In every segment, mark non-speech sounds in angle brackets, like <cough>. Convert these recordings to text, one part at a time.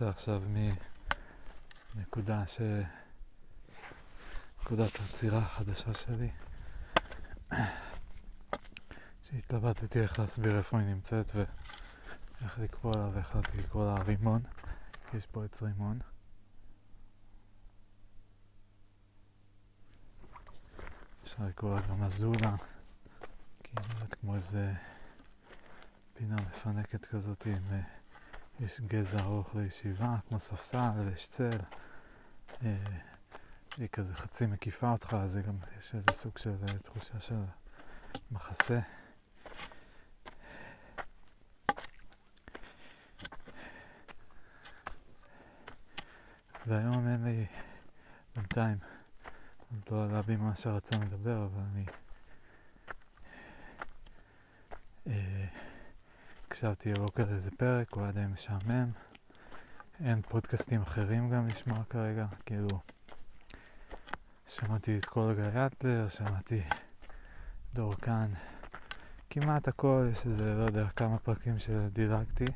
יוצא עכשיו מנקודה ש... נקודת העצירה החדשה שלי. שהתלבטתי איך להסביר איפה היא נמצאת ואיך לקרוא לה והחלטתי לקרוא לה רימון, כי יש פה עץ רימון. אפשר לקרוא לה גם אזולה, כי היא נראית כמו איזה פינה מפנקת כזאת עם... יש גזע ארוך לישיבה, כמו ספסל, ויש צל. אה, היא כזה חצי מקיפה אותך, אז גם יש איזה סוג של אה, תחושה של מחסה. והיום אין לי, בינתיים, עוד לא עלה בי מה שרצה לדבר, אבל אני אה, הקשבתי הבוקר איזה פרק, הוא היה די משעמם. אין פודקאסטים אחרים גם לשמוע כרגע, כאילו שמעתי את כל גיא שמעתי דור כאן, כמעט הכל, יש איזה, לא יודע, כמה פרקים שדילגתי.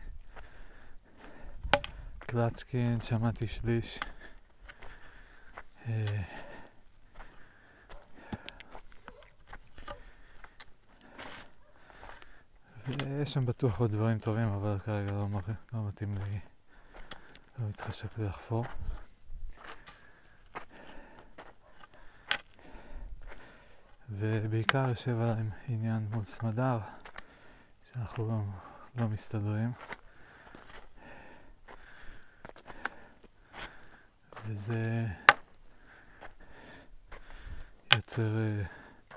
קלצ'קין, שמעתי שליש. אה, יש שם בטוח עוד דברים טובים, אבל כרגע לא, לא מתאים לי, לא מתחשק לי לחפור. ובעיקר יושב עליי עניין מול סמדר, שאנחנו לא, לא מסתדרים. וזה יוצר uh,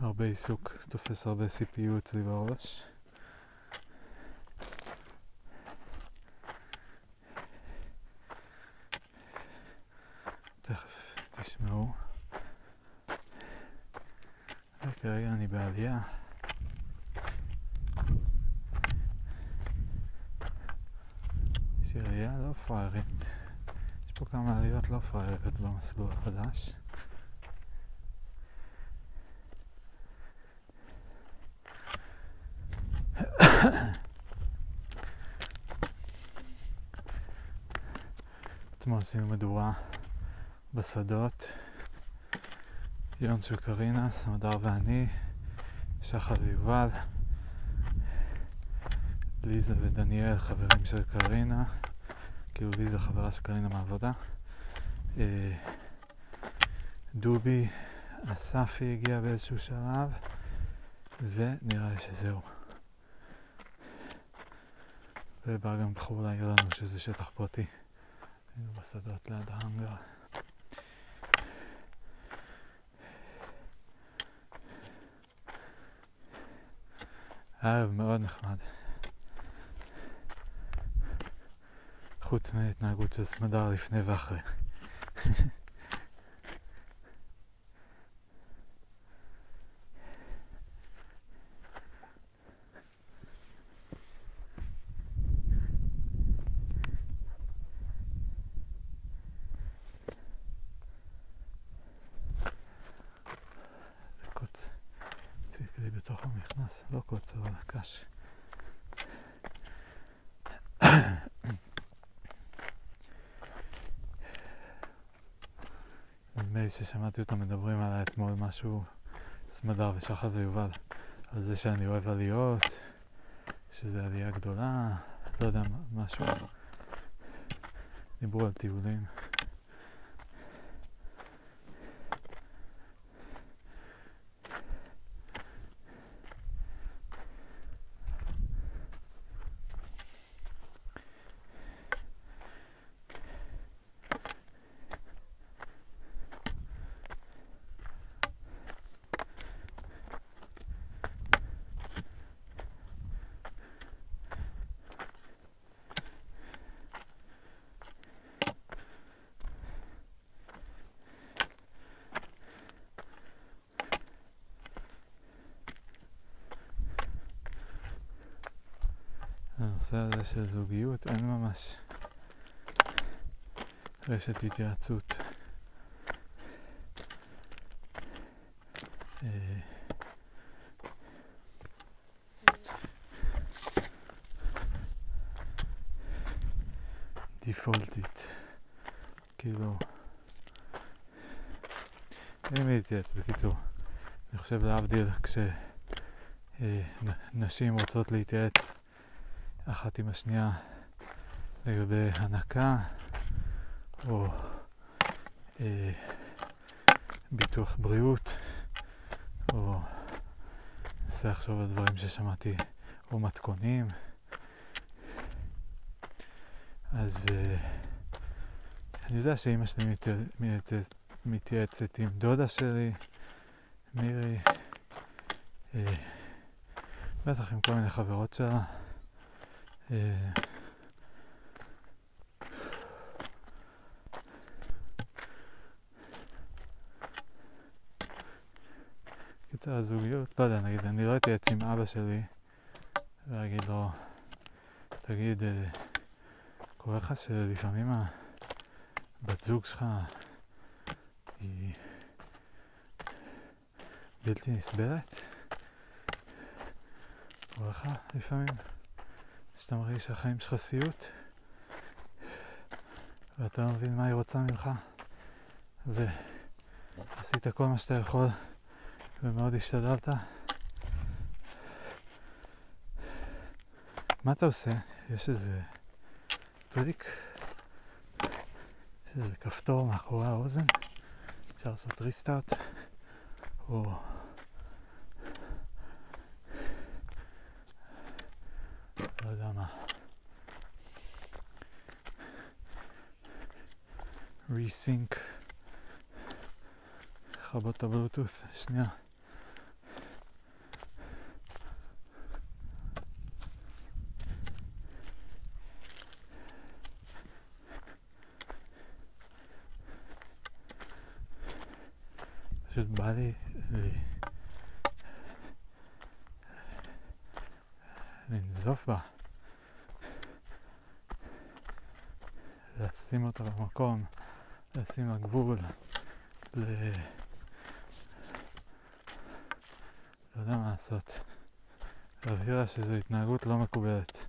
הרבה עיסוק, תופס הרבה CPU אצלי בראש. תכף תשמעו. וכרגע אני בעלייה. יש עירייה לא פראיירית. יש פה כמה עליות לא פראייריות במסלול החדש. אתמול עשינו מדורה בשדות. יון של קרינה, סמדר ואני, שחר ויובל, ליזה ודניאל, חברים של קרינה, כאילו ליזה חברה של קרינה מהעבודה. אה, דובי, אספי הגיע באיזשהו שלב, ונראה לי שזהו. ובא גם בחור להעיר לנו שזה שטח פרטי. היינו בשדות ליד ההאנגר. ערב מאוד נחמד. חוץ מההתנהגות של סמדר לפני ואחרי. <laughs> לא קוצר, אבל קש. נדמה לי ששמעתי אותם מדברים עליי אתמול משהו, סמדר ושחר ויובל, על זה שאני אוהב עליות, שזה עלייה גדולה, לא יודע, משהו. דיברו על טיולים. הנושא הזה של זוגיות אין ממש רשת התייעצות. אה, דיפולטית. כאילו... אין מי להתייעץ, בקיצור. אני חושב להבדיל כשנשים אה, רוצות להתייעץ אחת עם השנייה לגבי הנקה או אה, ביטוח בריאות או ננסה לחשוב על דברים ששמעתי או מתכונים. אז אה, אני יודע שאימא שלי מתייעצת, מתייעצת עם דודה שלי מירי אה, בטח עם כל מיני חברות שלה אה, קיצר הזוגיות, לא יודע, נגיד, אני לא אתייעץ עם אבא שלי ואגיד לו, תגיד, אה, קורה לך שלפעמים הבת זוג שלך היא בלתי נסבלת? קורה לך לפעמים שאתה מרגיש שהחיים שלך סיוט ואתה לא מבין מה היא רוצה ממך ועשית כל מה שאתה יכול ומאוד השתדלת. מה אתה עושה? יש איזה טריק? יש איזה כפתור מאחורי האוזן? אפשר לעשות ריסטארט? או... לא יודע מה. ריסינק. לכבות את הבלוטות, שנייה. פשוט בא לי לנזוף בה. לשים אותה במקום, לשים לה גבול, ל... לא יודע מה לעשות. להבהיר לה שזו התנהגות לא מקובלת.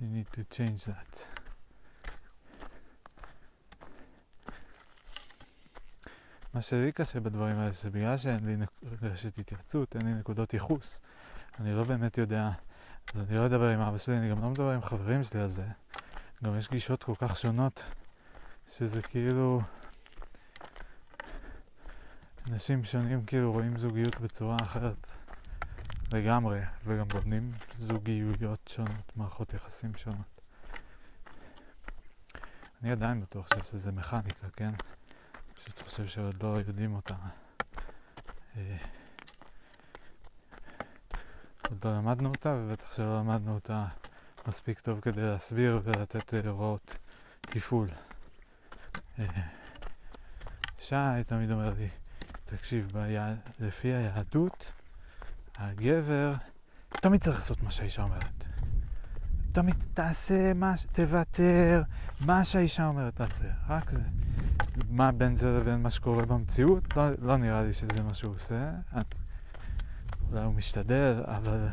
You need to change that. מה שלי קשה בדברים האלה זה בגלל שאין לי רשת התייעצות, אין לי נקודות ייחוס. אני לא באמת יודע, אז אני לא אדבר עם אבא שלי, אני גם לא מדבר עם חברים שלי על זה. גם יש גישות כל כך שונות, שזה כאילו... אנשים שונים כאילו רואים זוגיות בצורה אחרת לגמרי, וגם בונים זוגיות שונות, מערכות יחסים שונות. אני עדיין בטוח שזה מכניקה, כן? פשוט חושב שעוד לא יודעים אותה. אה, עוד לא למדנו אותה, ובטח שלא למדנו אותה מספיק טוב כדי להסביר ולתת אה, הוראות תפעול. שי תמיד אומר לי, תקשיב, ביע... לפי היהדות, הגבר תמיד צריך לעשות מה שהאישה אומרת. תמיד תעשה מה, ש... תוותר, מה שהאישה אומרת תעשה, רק זה. מה בין זה לבין מה שקורה במציאות? לא, לא נראה לי שזה מה שהוא עושה. אולי הוא משתדל, אבל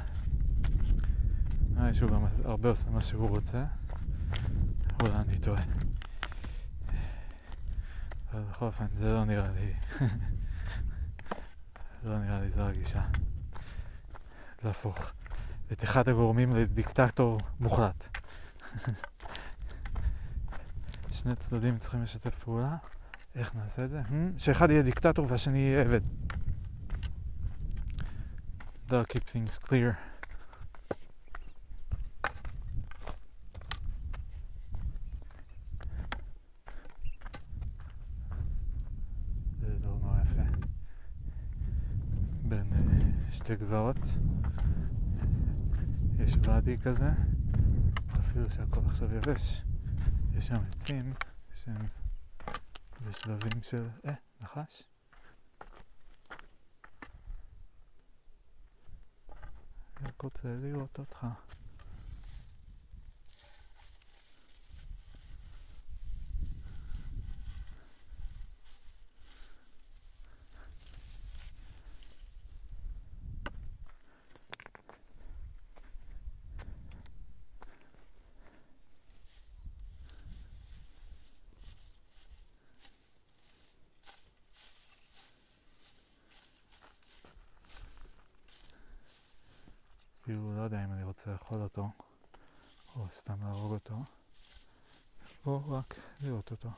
נראה לי שהוא גם הרבה עושה מה שהוא רוצה. אולי אני טועה. אבל בכל אופן, זה לא נראה לי... <laughs> לא נראה לי זו הגישה. להפוך את אחד הגורמים לדיקטטור מוחלט. <laughs> שני צדדים צריכים לשתף פעולה. איך נעשה את זה? Hmm? שאחד יהיה דיקטטור והשני יהיה עבד. That'll keep things clear. זה אזור נורא יפה. בין שתי גבעות. יש ואדי כזה, אפילו שהכל עכשיו יבש. יש שם עצים שהם בשלבים של... אה, נחש? רק רוצה לראות אותך. רוצה לאכול אותו, או סתם להרוג אותו, או רק לראות אותו.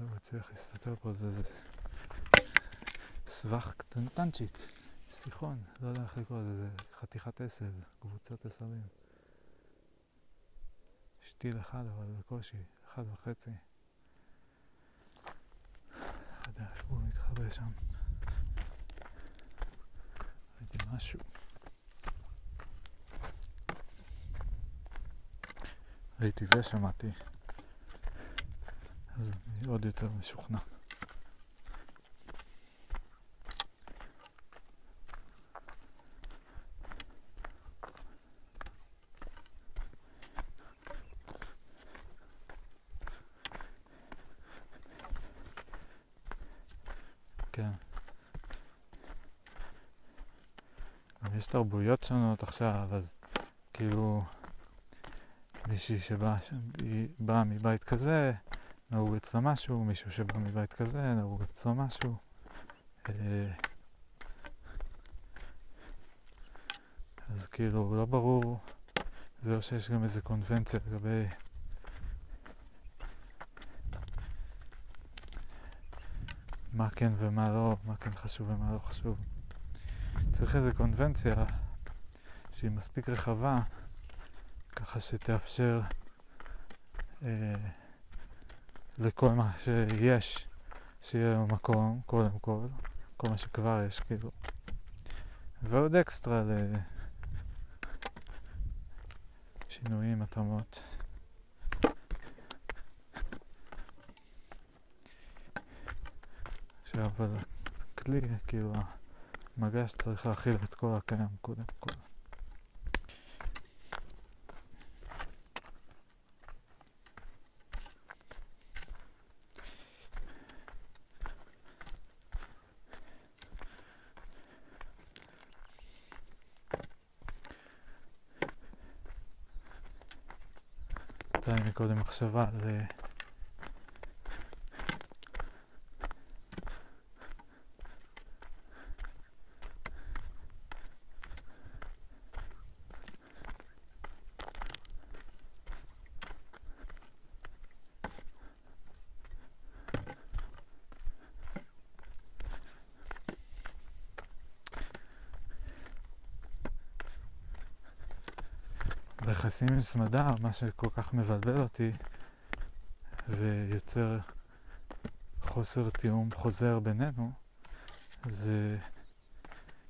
הוא הצליח להסתתר פה, זה, זה סבך קטנטנצ'יק, סיחון, לא יודע איך לקרוא לזה, זה חתיכת עשב, קבוצת עשבים. שתיל אחד אבל בקושי, אחד וחצי. לא יודע איפה הוא מתחבא שם. משהו. ראיתי ושמעתי. אז אני עוד יותר משוכנע. כן. יש תרבויות שונות עכשיו, אז כאילו מישהי שבאה מבית כזה, נהוג אצלה משהו, מישהו שבא מבית כזה, נהוג אצלו משהו. אה, אז כאילו, לא ברור, זה לא שיש גם איזה קונבנציה לגבי... מה כן ומה לא, מה כן חשוב ומה לא חשוב. צריך איזה קונבנציה שהיא מספיק רחבה, ככה שתאפשר אה, לכל מה שיש, שיהיה במקום, קודם כל, כל מה שכבר יש, כאילו. ועוד אקסטרה לשינויים, התאמות. עכשיו, הכלי, כאילו, המגש צריך להכיל את כל הקיים קודם כל. הייתה לי מקודם מחשבה על... ביחסים עם סמדר, מה שכל כך מבלבל אותי ויוצר חוסר תיאום חוזר בינינו, זה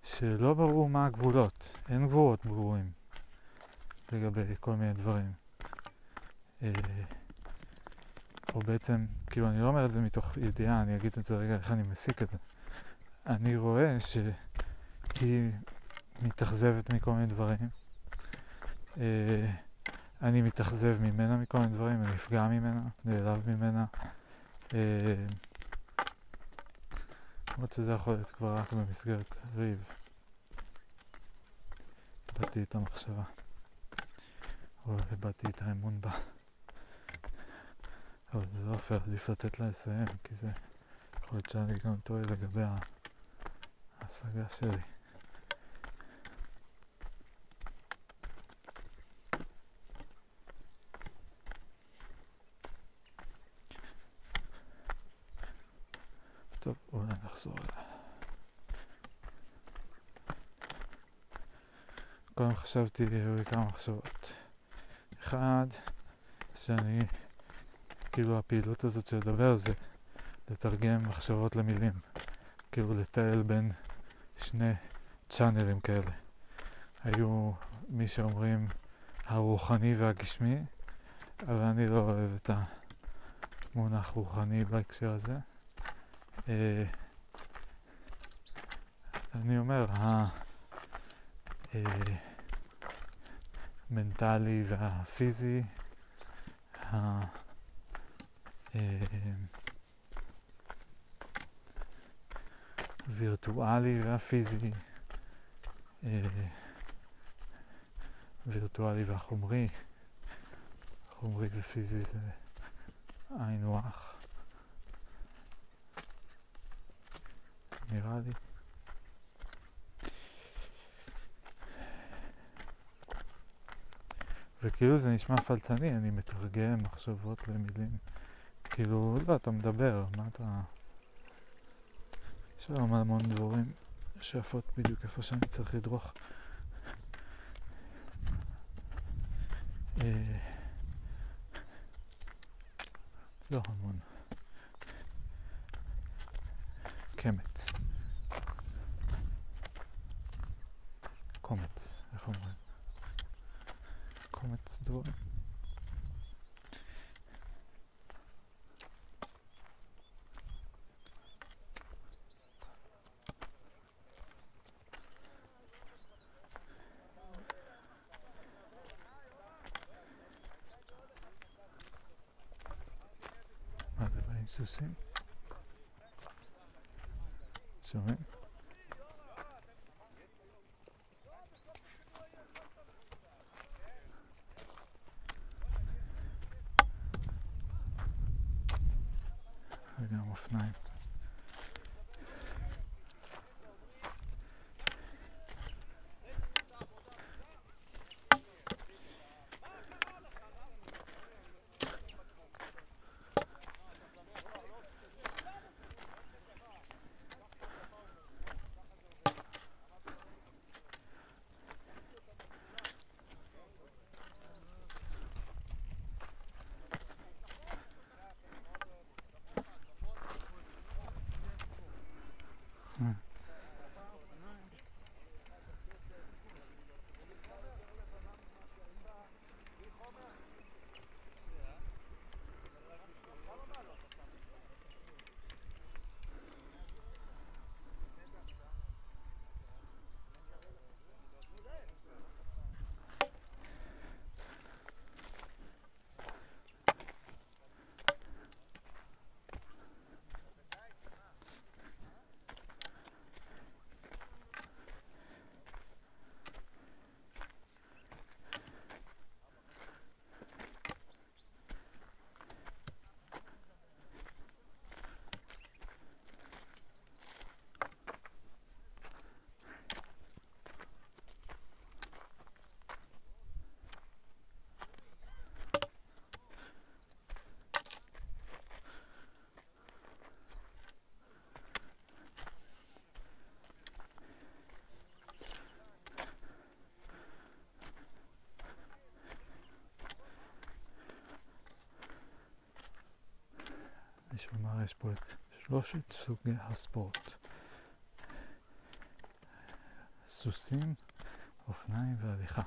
שלא ברור מה הגבולות, אין גבולות ברורים לגבי כל מיני דברים. אה, או בעצם, כאילו אני לא אומר את זה מתוך ידיעה, אני אגיד את זה רגע איך אני מסיק את זה. אני רואה שהיא מתאכזבת מכל מיני דברים, אני מתאכזב ממנה מכל מיני דברים, אני נפגע ממנה, נעלב ממנה. אה, למרות שזה יכול להיות כבר רק במסגרת ריב. איבדתי את המחשבה, או איבדתי את האמון בה. אבל זה לא פייר, עדיף לתת לה לסיים, כי זה יכול להיות שאני גם טועה לגבי ההשגה שלי. טוב, אולי נחזור אליה. קודם חשבתי, היו לי כמה מחשבות. אחד, שאני, כאילו הפעילות הזאת של לדבר זה לתרגם מחשבות למילים. כאילו לטייל בין שני צ'אנלים כאלה. היו מי שאומרים הרוחני והגשמי, אבל אני לא אוהב את המונח רוחני בהקשר הזה. אה, אני אומר, המנטלי אה, והפיזי, הווירטואלי והפיזי, וירטואלי והחומרי, חומרי ופיזי זה היינו הך. נראה לי. וכאילו זה נשמע פלצני, אני מתרגם מחשבות למילים. כאילו, לא, אתה מדבר, מה אתה... יש שם המון דבורים שעפות בדיוק איפה שאני צריך לדרוך. אה, לא המון. יש לומר, יש פה את שלושת סוגי הספורט. סוסים, אופניים והליכה.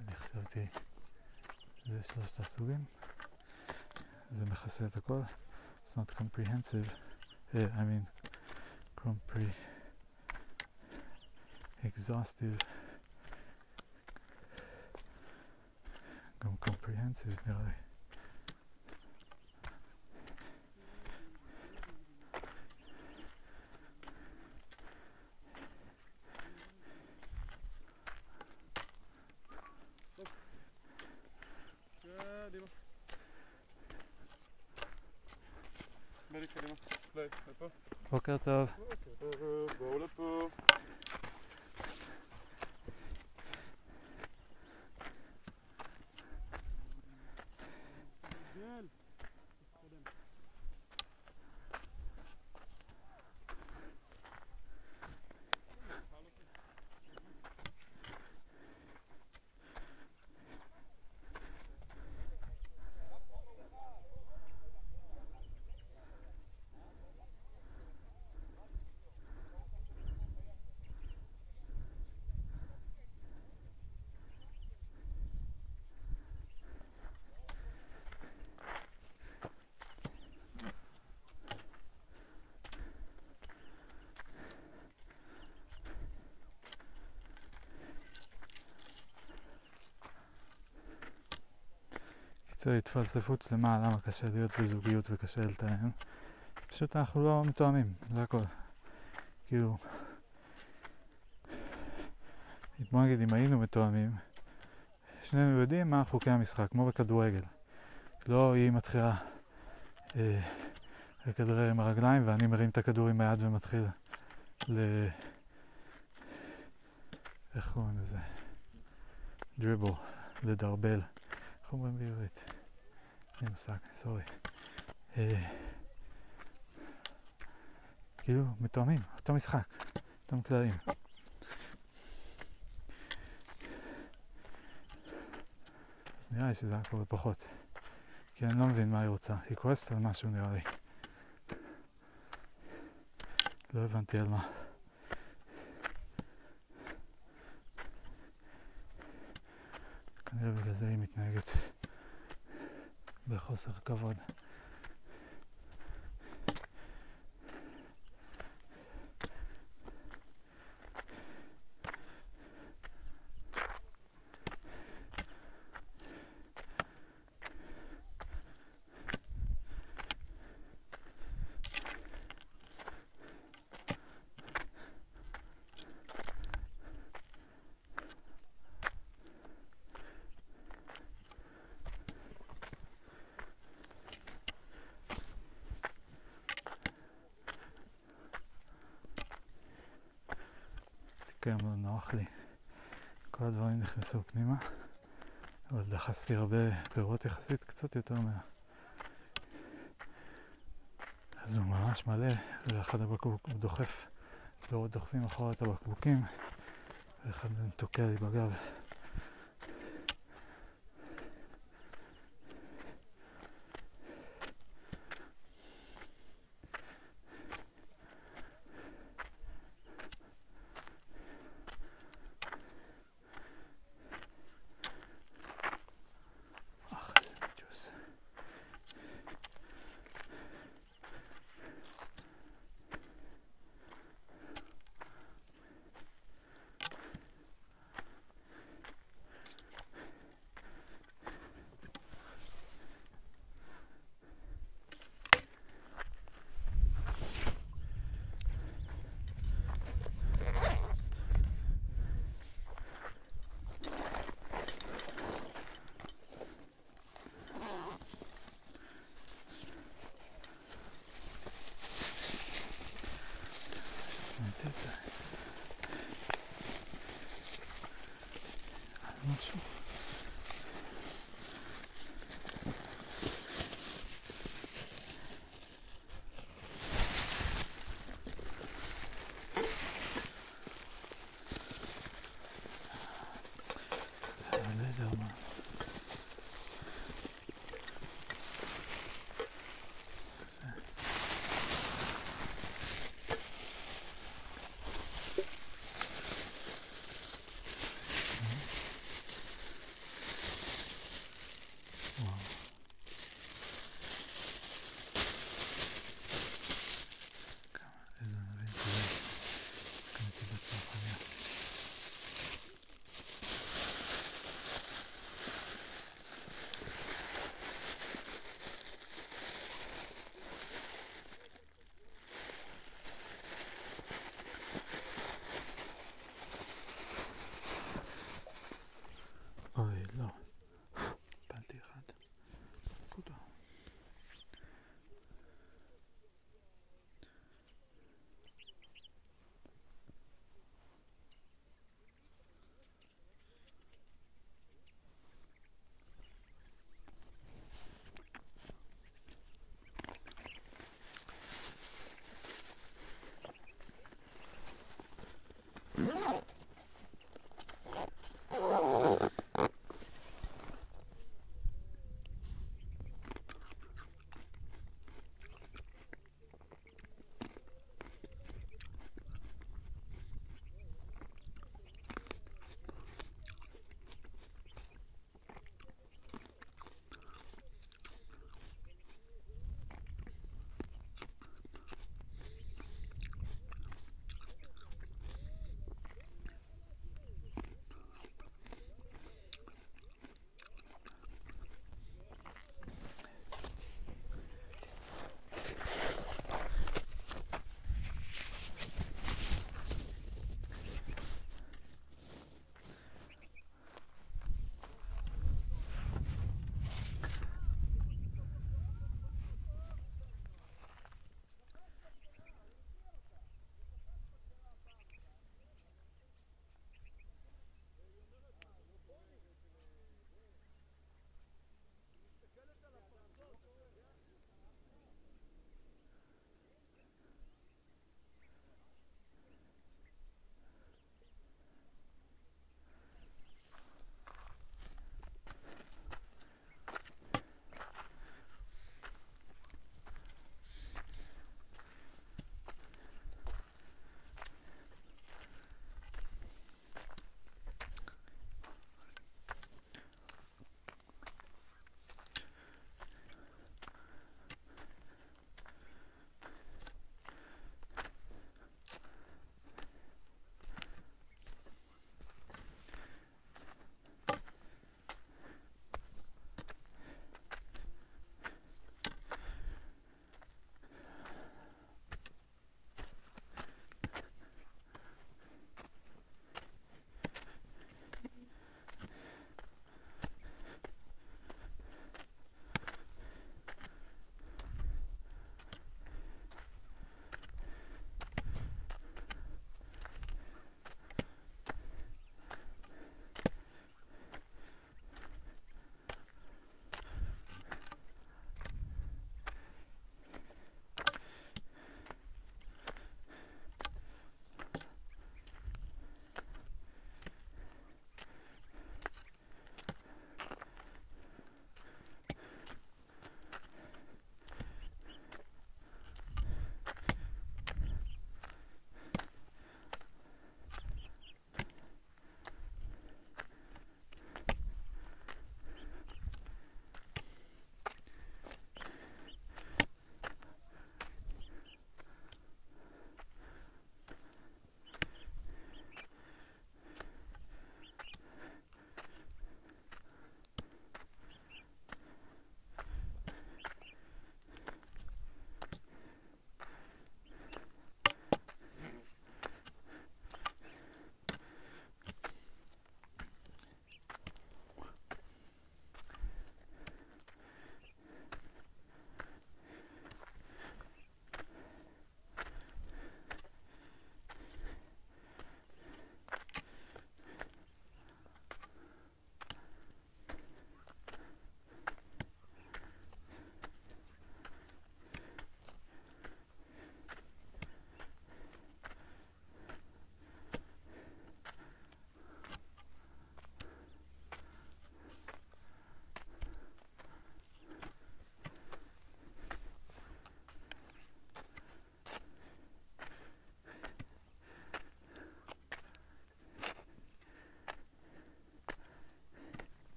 אני חשבתי, זה שלושת הסוגים. זה מכסה את הכל. It's not comprehensive. Uh, I mean, compre... exhaustive. גם comprehensive נראה לי. porque to קיצור, התפלספות שלמה למה קשה להיות בזוגיות וקשה לתאם. פשוט אנחנו לא מתואמים, זה הכל. כאילו, בוא נגיד אם היינו מתואמים, שנינו יודעים מה חוקי המשחק, כמו בכדורגל. לא היא מתחילה אה, לכדרר עם הרגליים ואני מרים את הכדור עם היד ומתחיל ל... איך קוראים לזה? דריבל, לדרבל. איך אומרים בעברית? אין לי מושג, סורי. כאילו, מתואמים, אותו משחק, אותם כללים. אז נראה לי שזה היה קורה פחות. כי אני לא מבין מה היא רוצה. היא כועסת על משהו נראה לי. לא הבנתי על מה. כנראה בגלל זה היא מתנהגת בחוסר כבוד. כן, לא נוח לי. כל הדברים נכנסו פנימה, אבל דחסתי הרבה פירות יחסית, קצת יותר מה... אז הוא ממש מלא, ואחד הבקבוק הוא דוחף, פירות דוחפים אחורה את הבקבוקים, ואחד מהם תוקע לי בגב.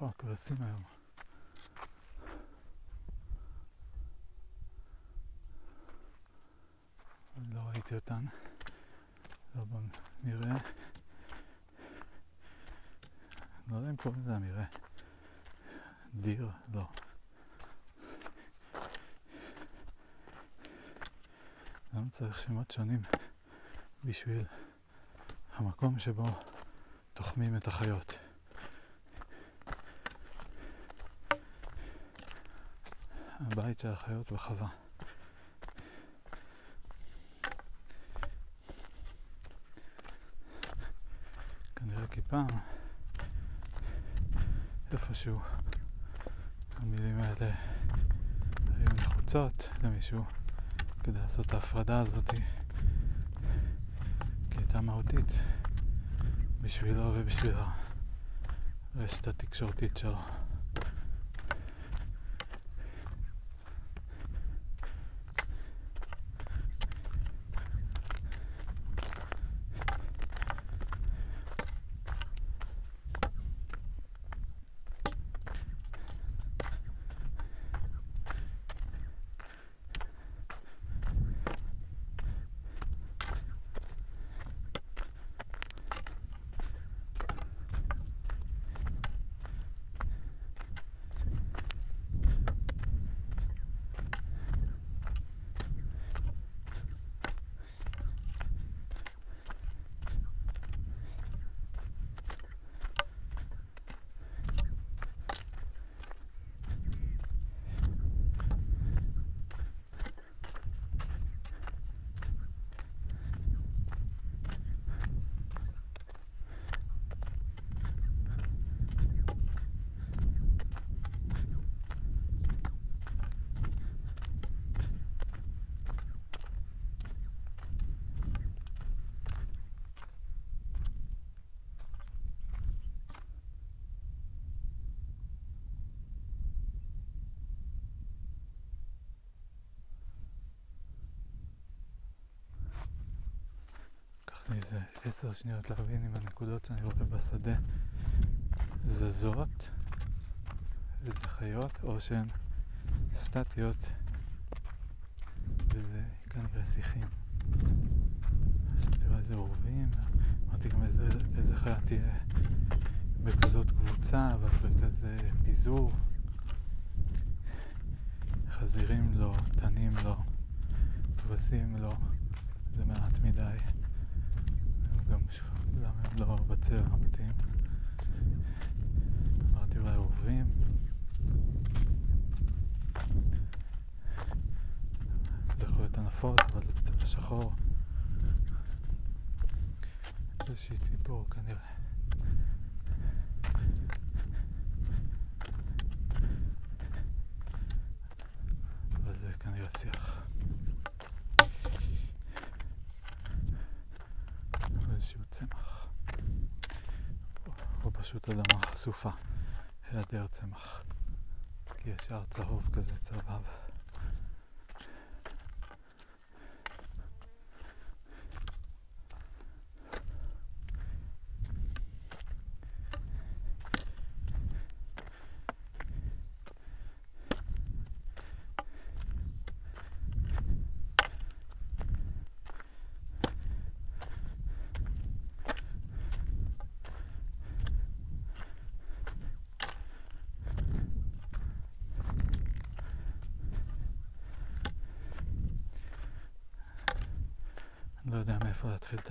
איפה הכבשים היום? לא ראיתי אותן. לא במראה. לא יודע אם קוראים לזה המראה. דיר? לא. למה צריך שמות שונים בשביל המקום שבו תוחמים את החיות? הבית של החיות בחווה. כנראה כי פעם, איפשהו, המילים האלה היו נחוצות למישהו כדי לעשות את ההפרדה הזאת, כי הייתה מהותית בשבילו ובשביל הרשת התקשורתית שלו. לי איזה עשר שניות להבין אם הנקודות שאני רואה בשדה זזות, איזה חיות, או שהן סטטיות, וזה כנראה שיחים. חשבתי על איזה עורבים, אמרתי גם איזה חיה תהיה בכזאת קבוצה, אבל בכזה פיזור. חזירים לא, תנים לא, כבשים לא, זה מעט מדי. בצבע המתאים. אמרתי אולי עורבים. זה יכול להיות ענפות, אבל זה בצבע שחור. איזושהי ציפור כנראה. אבל זה כנראה שיח. איזשהו צמח. או פשוט חשופה, היעדר צמח. כי ישר צהוב כזה, צהבהב. לא יודע מאיפה להתחיל את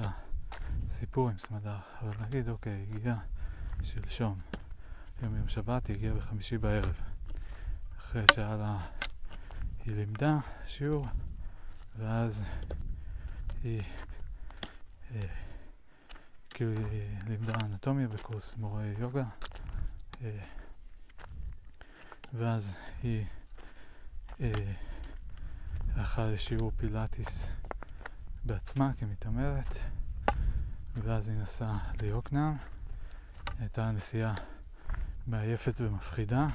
הסיפור עם סמדר, אבל נגיד, אוקיי, הגיע שלשום, יום יום שבת, היא הגיעה בחמישי בערב. אחרי שהיה לה, היא לימדה שיעור, ואז היא, אה, כאילו היא לימדה אנטומיה בקורס מורה יוגה, אה, ואז היא אה, הלכה לשיעור פילאטיס בעצמה כמתעמרת, ואז היא נסעה ליוקנעם. הייתה נסיעה מעייפת ומפחידה.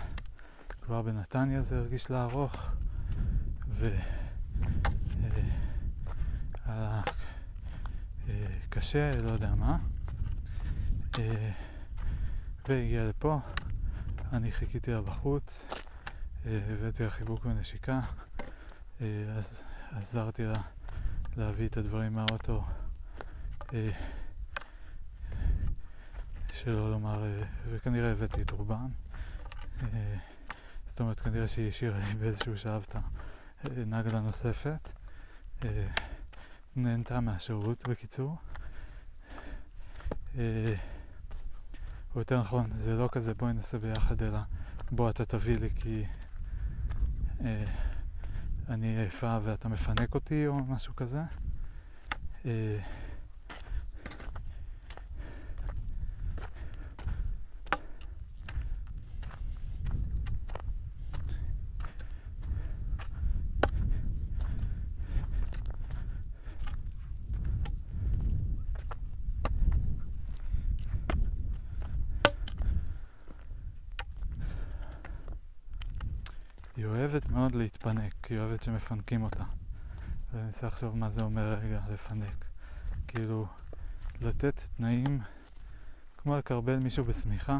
כבר בנתניה זה הרגיש לה ארוך, והיה אה, אה, קשה, לא יודע מה. אה, והגיעה לפה, אני חיכיתי לה בחוץ, הבאתי לה חיבוק ונשיקה, אז עזרתי לה להביא את הדברים מהאוטו, שלא לומר, אה, וכנראה הבאתי את רובם. אה, זאת אומרת, כנראה שהיא השאירה לי באיזשהו שלב את הנגלה נוספת. אה, נהנתה מהשירות, בקיצור. או יותר נכון, זה לא כזה בואי נעשה ביחד, אלא בוא אתה תביא לי כי אני עייפה ואתה מפנק אותי או משהו כזה היא אוהבת מאוד להתפנק, היא אוהבת שמפנקים אותה. ואני מנסה לחשוב מה זה אומר רגע לפנק. כאילו, לתת תנאים, כמו לקרבל מישהו בשמיכה,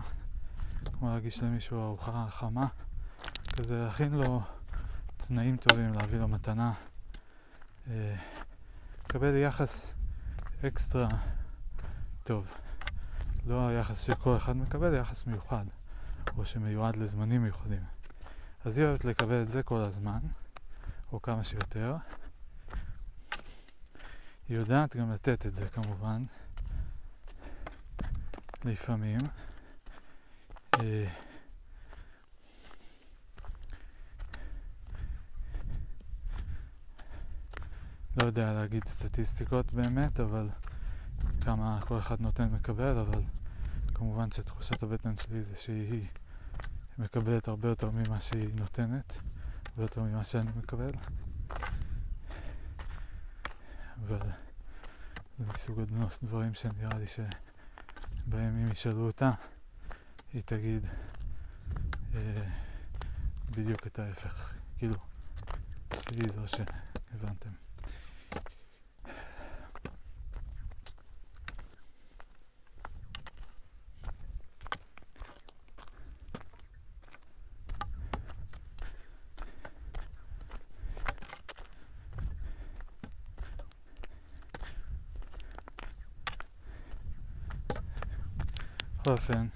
כמו להגיש למישהו ארוחה חמה, כזה להכין לו תנאים טובים, להביא לו מתנה. אה, לקבל יחס אקסטרה טוב. לא היחס שכל אחד מקבל, יחס מיוחד, או שמיועד לזמנים מיוחדים. אז היא אוהבת לקבל את זה כל הזמן, או כמה שיותר. היא יודעת גם לתת את זה כמובן, לפעמים. אה, לא יודע להגיד סטטיסטיקות באמת, אבל כמה כל אחד נותן מקבל, אבל כמובן שתחושת הבטן שלי זה שהיא מקבלת הרבה יותר ממה שהיא נותנת, הרבה יותר ממה שאני מקבל. אבל זה מסוג הדברים שנראה לי שבהם אם ישאלו אותה, היא תגיד אה, בדיוק את ההפך. כאילו, היא זו שהבנתם. בכל אופן,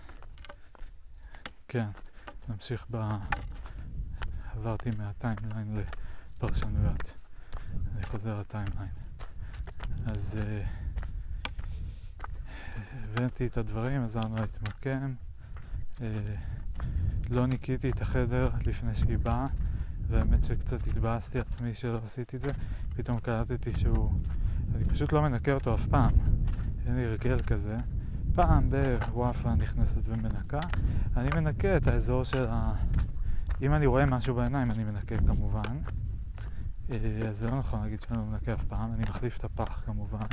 כן, נמשיך ב... עברתי מה-timeline לפרשנויות. אני חוזר ל-timeline. אז uh, הבאתי את הדברים, עזרנו להתמקם. Uh, לא ניקיתי את החדר לפני שהיא באה, והאמת שקצת התבאסתי עצמי שלא עשיתי את זה. פתאום קלטתי שהוא... אני פשוט לא מנקה אותו אף פעם. אין לי הרגל כזה. פעם בוואפה נכנסת ומנקה, אני מנקה את האזור של ה... אם אני רואה משהו בעיניים אני מנקה כמובן, אז זה לא נכון להגיד שאני לא מנקה אף פעם, אני מחליף את הפח כמובן,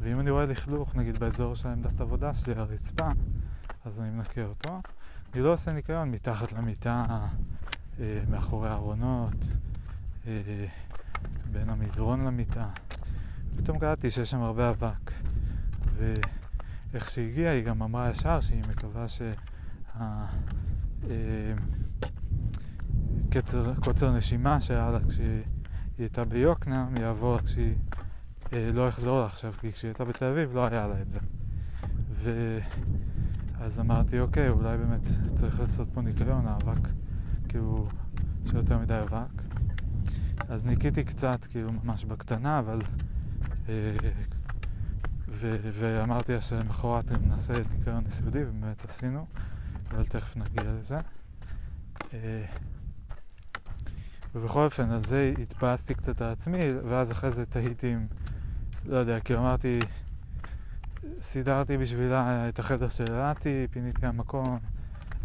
ואם אני רואה לכלוך נגיד באזור של עמדת עבודה שלי, הרצפה, אז אני מנקה אותו. אני לא עושה ניקיון מתחת למיטה, מאחורי הארונות, בין המזרון למיטה. פתאום קלטתי שיש שם הרבה אבק. ואיך שהגיעה היא גם אמרה ישר שהיא מקווה שהקוצר נשימה שהיה לה כשהיא הייתה ביוקנעם יעבור כשהיא אה, לא יחזור לה עכשיו כי כשהיא הייתה בתל אביב לא היה לה את זה. ואז אמרתי אוקיי אולי באמת צריך לעשות פה ניקיון האבק כאילו שיותר מדי אבק. אז ניקיתי קצת כאילו ממש בקטנה אבל אה, ואמרתי לה שלמחרת נעשה ניקיון יסודי, ובאמת עשינו, אבל תכף נגיע לזה. אה, ובכל אופן, אז זה התבאסתי קצת על עצמי, ואז אחרי זה תהיתי עם, לא יודע, כי אמרתי, סידרתי בשבילה את החדר של אלעתי, פיניתי המקום.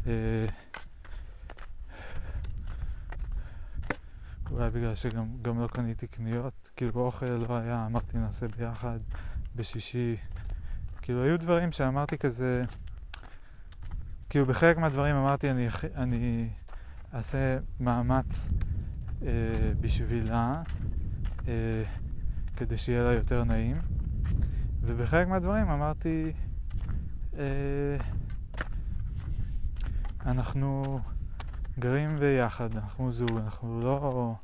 אה, אולי בגלל שגם לא קניתי קניות, כאילו אוכל לא היה, אמרתי נעשה ביחד. בשישי. כאילו, היו דברים שאמרתי כזה, כאילו, בחלק מהדברים אמרתי, אני, אני אעשה מאמץ אה, בשבילה, אה, כדי שיהיה לה יותר נעים, ובחלק מהדברים אמרתי, אה, אנחנו גרים ביחד, אנחנו זוג, אנחנו לא...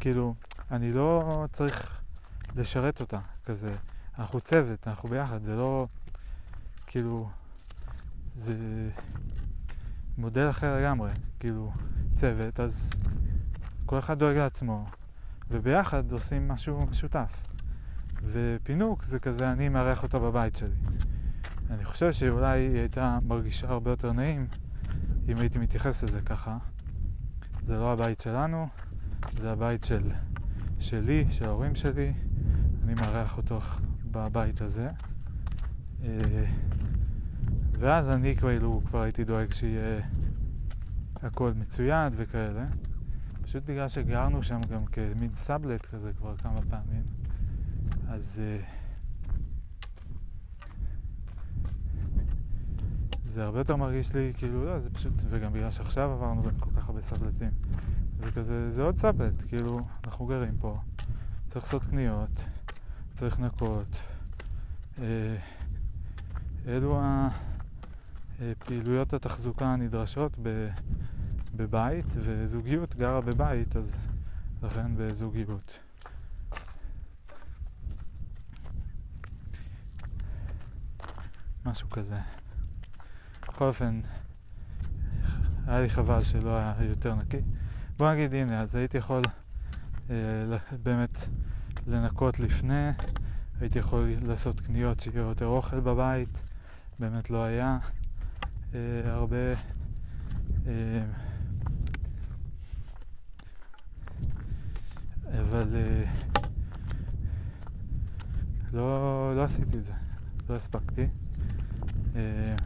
כאילו, אני לא צריך לשרת אותה כזה. אנחנו צוות, אנחנו ביחד, זה לא... כאילו... זה מודל אחר לגמרי, כאילו, צוות, אז כל אחד דואג לעצמו, וביחד עושים משהו משותף. ופינוק זה כזה, אני מארח אותה בבית שלי. אני חושב שאולי היא הייתה מרגישה הרבה יותר נעים אם הייתי מתייחס לזה ככה. זה לא הבית שלנו, זה הבית של, שלי, של ההורים שלי. אני מארח אותו בבית הזה. אה, ואז אני כאילו כבר הייתי דואג שיהיה הכל מצויד וכאלה. פשוט בגלל שגרנו שם גם כמין סאבלט כזה כבר כמה פעמים. אז uh, זה הרבה יותר מרגיש לי כאילו, לא, זה פשוט, וגם בגלל שעכשיו עברנו בין כל כך הרבה סאבלטים. זה כזה, זה עוד סאבלט, כאילו, אנחנו גרים פה, צריך לעשות קניות, צריך לנקות. אלו הפעילויות התחזוקה הנדרשות בבית, וזוגיות גרה בבית, אז לכן בזוגיות. משהו כזה. בכל אופן, היה לי חבל שלא היה יותר נקי. בוא נגיד, הנה, אז הייתי יכול אה, באמת לנקות לפני, הייתי יכול לעשות קניות שיהיה יותר אוכל בבית, באמת לא היה. אה, הרבה אה, אבל אה, לא, לא עשיתי את זה, לא הספקתי. אה,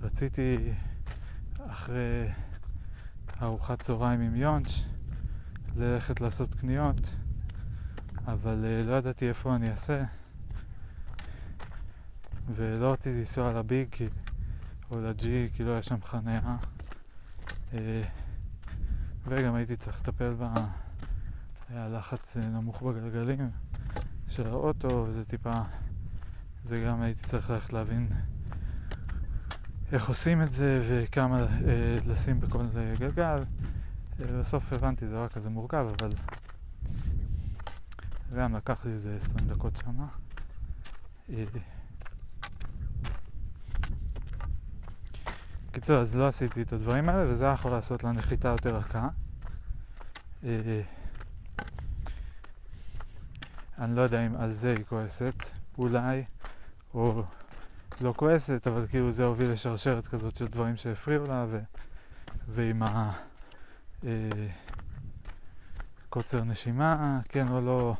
רציתי אחרי ארוחת צהריים עם יונץ' ללכת לעשות קניות, אבל אה, לא ידעתי איפה אני אעשה, ולא רציתי לנסוע לביג כי או לג'י, כי לא היה שם חניה. אה, וגם הייתי צריך לטפל ב... היה לחץ אה, נמוך בגלגלים של האוטו, וזה טיפה... זה גם הייתי צריך ללכת להבין איך עושים את זה וכמה אה, לשים בכל גלגל. אה, בסוף הבנתי, זה לא כזה מורכב, אבל גם לקח לי איזה 20 דקות שמה. אה, קיצור, אז לא עשיתי את הדברים האלה, וזה היה יכול לעשות לה נחיתה יותר רכה. אה, אני לא יודע אם על זה היא כועסת, אולי, או לא כועסת, אבל כאילו זה הוביל לשרשרת כזאת של דברים שהפריעו לה, ו... ועם הקוצר אה, נשימה, כן או לא,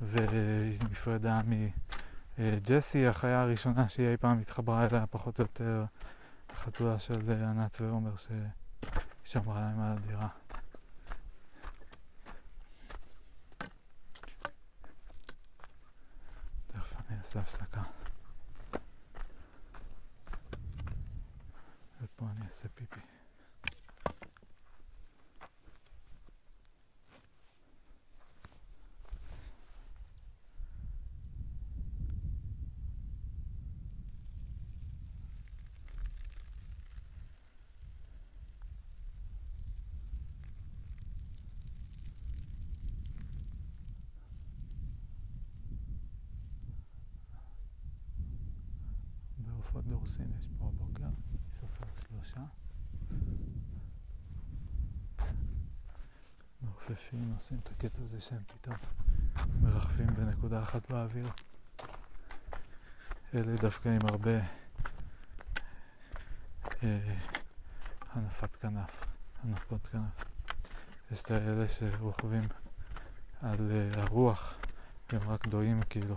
והיא נפרדה מג'סי, החיה הראשונה שהיא אי פעם התחברה אליה פחות או יותר. החתולה של ענת ועומר ששמרה להם על הדירה. תכף אני אעשה הפסקה. ופה אני אעשה פיפי. עופות דורסים יש פה הבוקר, אני סופר שלושה. מעופפים עושים את הקטע הזה שהם פתאום מרחפים בנקודה אחת באוויר. אלה דווקא עם הרבה אה, הנפת כנף, הנפות כנף. יש את האלה שרוכבים על אה, הרוח, הם רק דועים כאילו.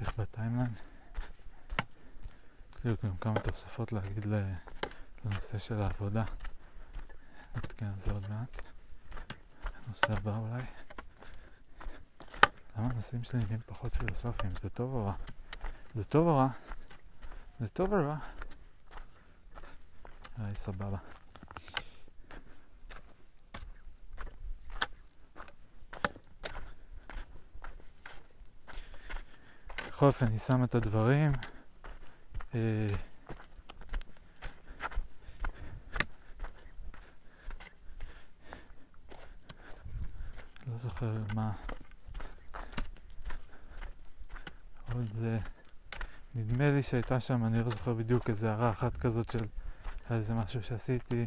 נמשיך בטיימליין. תוספות להגיד לנושא של העבודה. נעדכן על זה עוד מעט. הנושא הבא אולי. למה הנושאים שלי נהיים פחות פילוסופיים? זה טוב או רע? זה טוב או רע? זה טוב או רע? היי, סבבה. בכל אופן, אני שם את הדברים. אה, לא זוכר מה. עוד זה... נדמה לי שהייתה שם, אני לא זוכר בדיוק איזה הערה אחת כזאת של איזה משהו שעשיתי.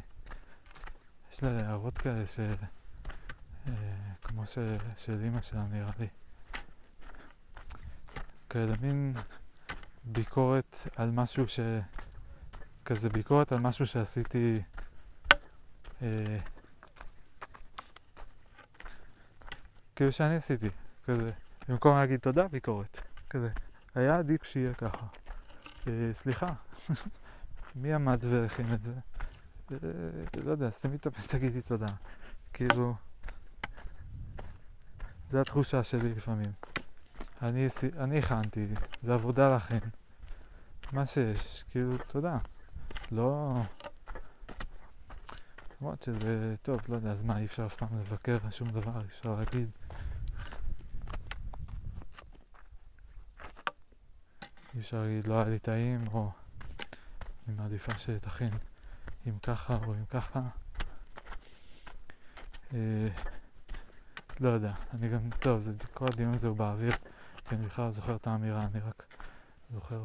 יש לה הערות כאלה ש... אה, כמו ש... של אימא שלה נראה לי. כאלה מין ביקורת על משהו ש... כזה ביקורת על משהו שעשיתי אה, כאילו שאני עשיתי, כזה, במקום להגיד תודה, ביקורת, כזה. היה עדיף שיהיה ככה. אה, סליחה, <laughs> מי עמד והכין את זה? אה, לא יודע, את הפה, תגידי תודה. כאילו, זו התחושה שלי לפעמים. אני, אני הכנתי, זה עבודה לכן. מה שיש, כאילו, תודה. לא... למרות שזה טוב, לא יודע, אז מה, אי אפשר אף פעם לבקר שום דבר, אי אפשר להגיד. אפשר להגיד לא היה לי טעים, או אני מעדיפה שתכין אם ככה או אם ככה. אה, לא יודע, אני גם, טוב, זה, כל הדיון הזה הוא באוויר, כי אני בכלל לא זוכר את האמירה, אני רק זוכר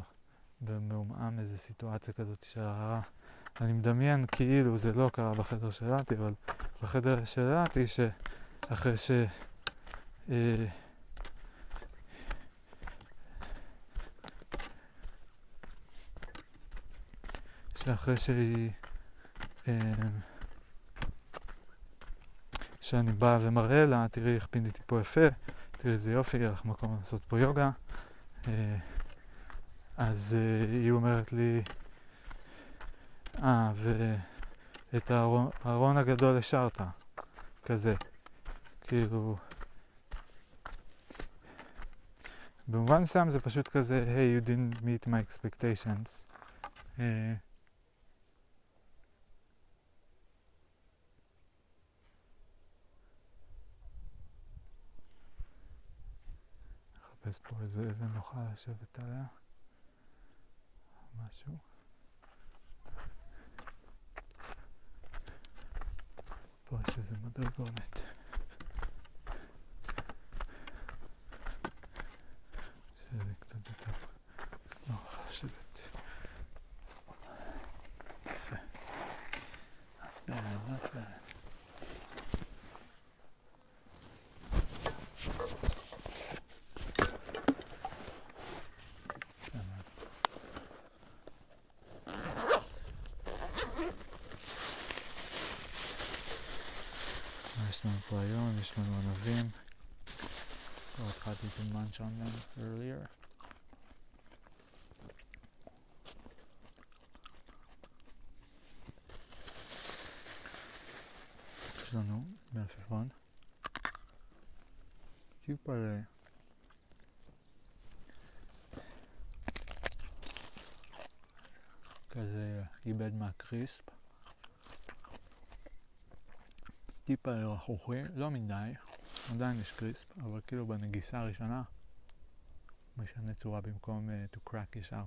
במעומעם איזה סיטואציה כזאת של הערה. אני מדמיין כאילו זה לא קרה בחדר שלתי, אבל בחדר שלתי, שאחרי ש... אה, שאחרי שהיא... אה, שאני בא ומראה לה, תראי איך פיניתי פה יפה, תראי איזה יופי, יהיה לך מקום לעשות פה יוגה. אה, אז אה, היא אומרת לי, אה, ואת הארון, הארון הגדול השארת, כזה. כאילו... במובן מסוים זה פשוט כזה, hey, you didn't meet my expectations. Uh, נחפש פה איזה אבן נוחה לשבת עליה. משהו. פה יש איזה מדרגונת. שזה קצת יותר נוח לשבת. יפה. Not bad, not bad. יש לנו פה היום? יש לנו ענבים. כבר התחלתי on them earlier. יש לנו מעפפון. טיפה כזה איבד מהקריספ. טיפה רכוכי, לא מדי, עדיין יש קריספ, אבל כאילו בנגיסה הראשונה משנה צורה במקום uh, to crack ישר.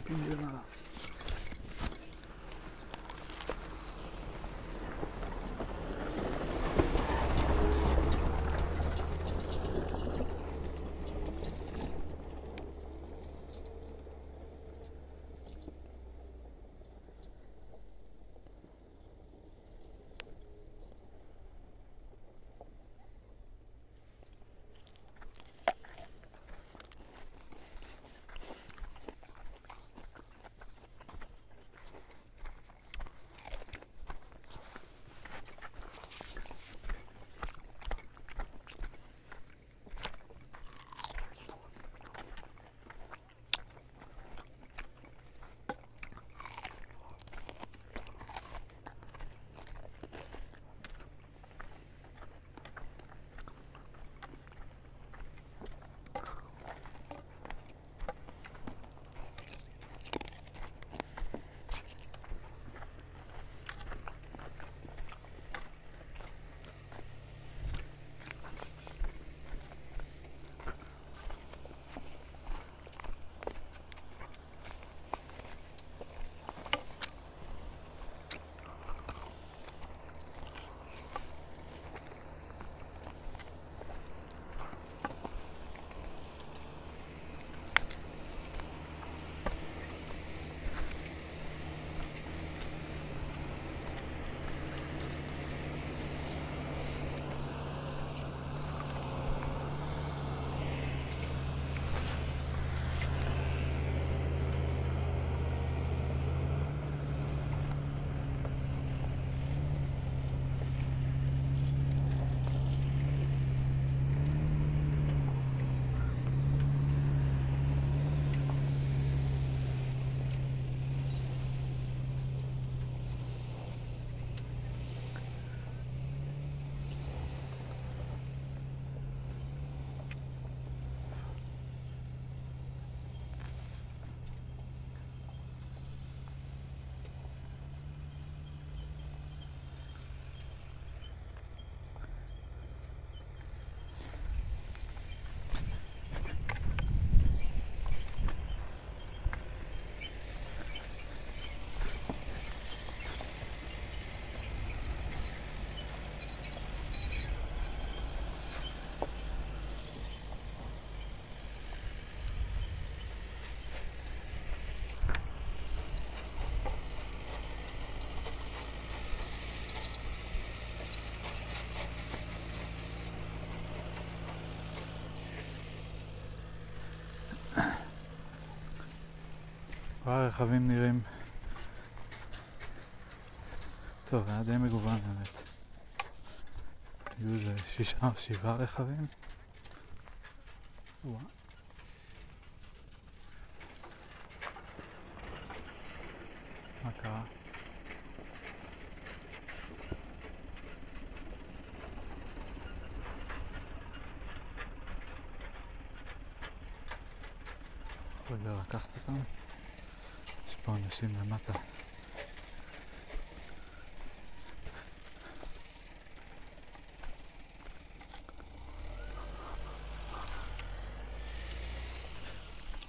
примерно כבר הרכבים נראים... טוב, היה די מגוון באמת. היו איזה שישה או שבעה רכבים. וואו. מה קרה? רגע, לקחת אותם? יש פה אנשים למטה.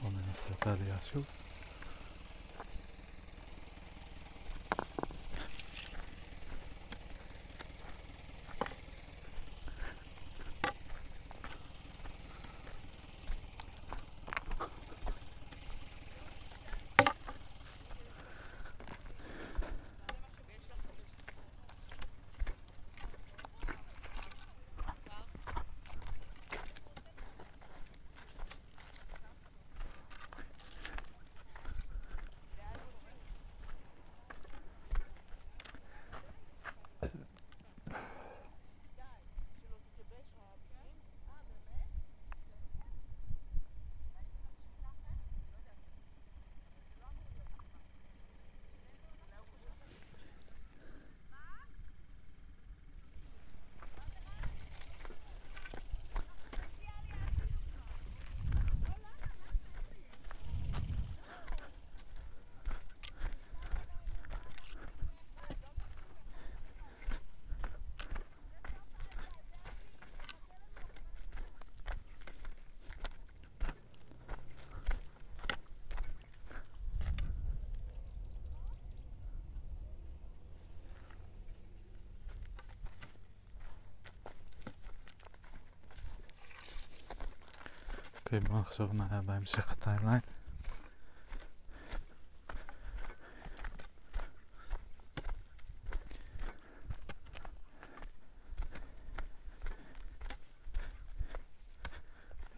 בואו ננסה את העלייה שוב. אוקיי, נחשוב מה היה בהמשך הטיימליין.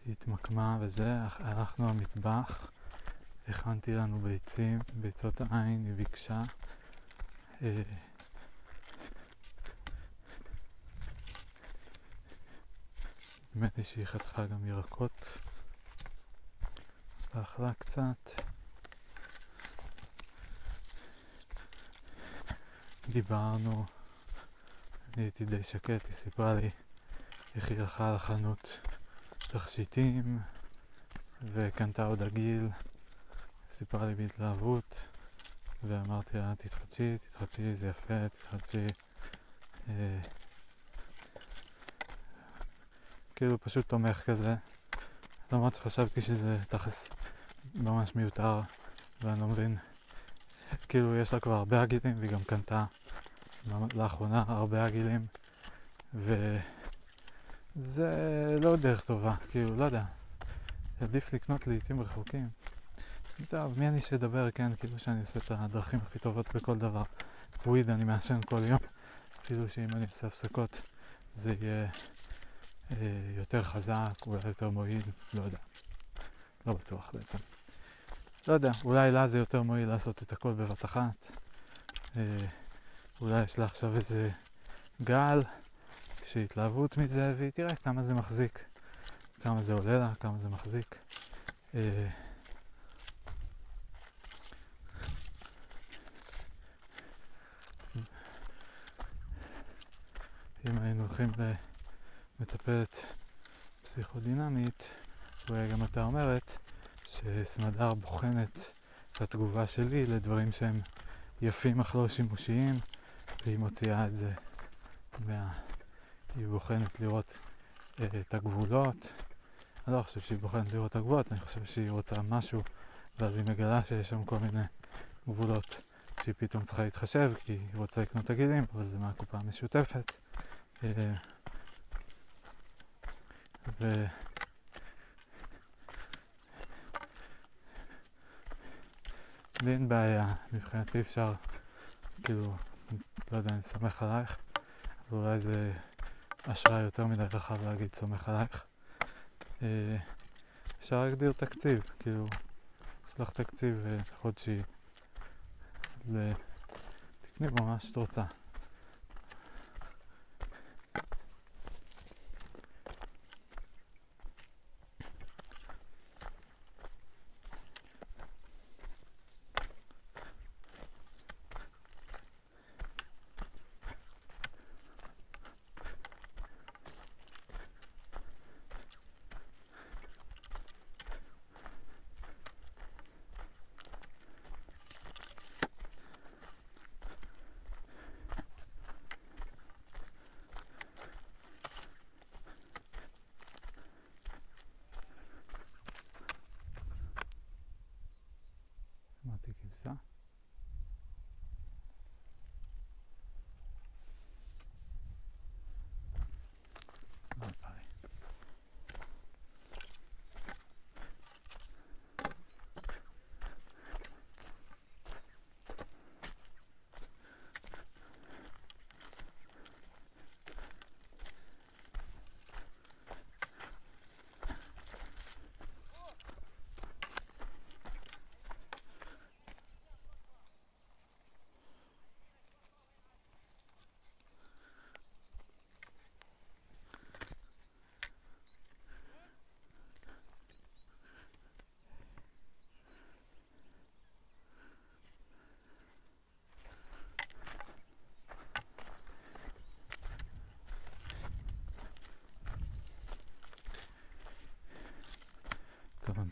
היא התמקמה וזה, הלכנו למטבח, הכנתי לנו ביצים, ביצות עין, היא ביקשה. אה, נדמה לי שהיא חתכה גם ירקות ואכלה קצת. דיברנו, אני הייתי די שקט, היא סיפרה לי איך היא הלכה לחנות תכשיטים וקנתה עוד עגיל, סיפרה לי בהתלהבות ואמרתי לה תתחדשי, תתחדשי, זה יפה, תתחדשי. אה, כאילו פשוט תומך כזה, למרות שחשבתי שזה תכלס ממש מיותר ואני לא מבין, כאילו יש לה כבר הרבה עגילים והיא גם קנתה לאחרונה הרבה עגילים וזה לא דרך טובה, כאילו לא יודע, עדיף לקנות לעיתים רחוקים. טוב, מי אני שידבר, כן, כאילו שאני עושה את הדרכים הכי טובות בכל דבר. וויד אני מעשן כל יום, כאילו שאם אני אעשה הפסקות זה יהיה יותר חזק, אולי יותר מועיל, לא יודע. לא בטוח בעצם. לא יודע, אולי לה זה יותר מועיל לעשות את הכל בבת אחת. אה, אולי יש לה עכשיו איזה גל של התלהבות מזה, והיא תראה כמה זה מחזיק. כמה זה עולה לה, כמה זה מחזיק. אה, אם היינו הולכים למטפלת פסיכודינמית, אולי גם אתה אומרת שסמדר בוחנת את התגובה שלי לדברים שהם יפים אך לא שימושיים, והיא מוציאה את זה מה... היא בוחנת לראות אה, את הגבולות. אני לא חושב שהיא בוחנת לראות את הגבולות, אני חושב שהיא רוצה משהו, ואז היא מגלה שיש שם כל מיני גבולות שהיא פתאום צריכה להתחשב, כי היא רוצה לקנות את הגילים, אבל זה מהקופה המשותפת. אה, ו... לי אין בעיה, מבחינתי אפשר, כאילו, לא יודע, אני סומך עלייך, ואולי זה אשראי יותר מדי רחב להגיד סומך עלייך. אה, אפשר להגדיר תקציב, כאילו, יש לך תקציב אה, חודשי, תקני מה שאת רוצה.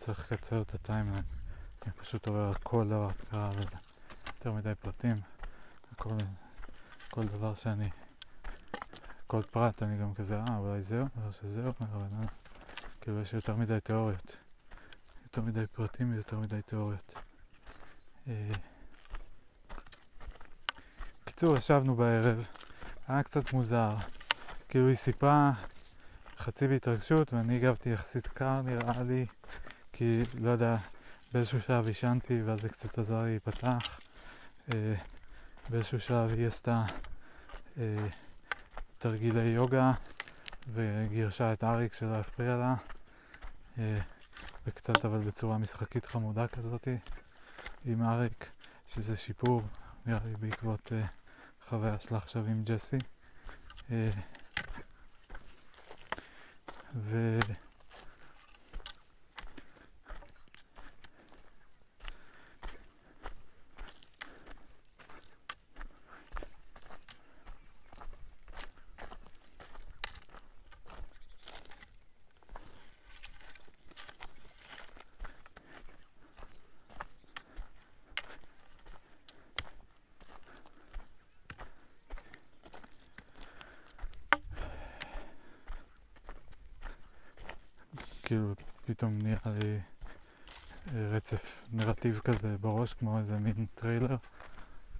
צריך לקצר את הטיימליין. אני פשוט עובר על כל דבר קרה וזה יותר מדי פרטים. כל, כל דבר שאני, כל פרט אני גם כזה, אה, אולי זהו, או שזהו, אבל לא, כאילו יש יותר מדי תיאוריות. יותר מדי פרטים ויותר מדי תיאוריות. אה, קיצור, ישבנו בערב, היה קצת מוזר. כאילו היא סיפרה חצי בהתרגשות ואני הגבתי יחסית קר נראה לי. כי, לא יודע, באיזשהו שלב עישנתי ואז זה קצת עזר לי להיפתח. אה, באיזשהו שלב היא עשתה אה, תרגילי יוגה וגירשה את אריק שלא הפריע לה. אה, וקצת אבל בצורה משחקית חמודה כזאתי עם אריק, שזה שיפור, נראה לי בעקבות אה, חוויה שלה עכשיו עם ג'סי. אה, ו... כאילו פתאום נראה לי אה, רצף נרטיב כזה בראש, כמו איזה מין טריילר,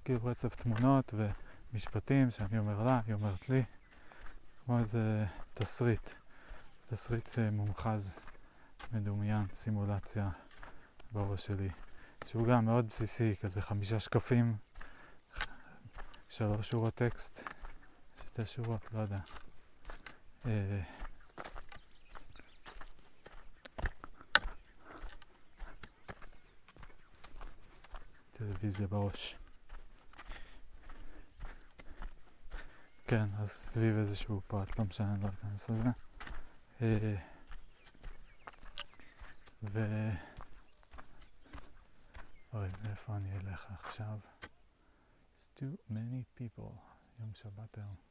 כאילו רצף תמונות ומשפטים שאני אומר לה, היא אומרת לי, כמו איזה תסריט, תסריט אה, מומחז, מדומיין, סימולציה בראש שלי, שהוא גם מאוד בסיסי, כזה חמישה שקפים, שלוש שורות טקסט, שתי שורות, לא יודע. אה, טלוויזיה בראש. כן, אז סביב איזשהו פרט, לא משנה, אני לא אכנס לזה. אה, ו... אוי, מאיפה אני אלך עכשיו? It's too many people. יום שבת היום.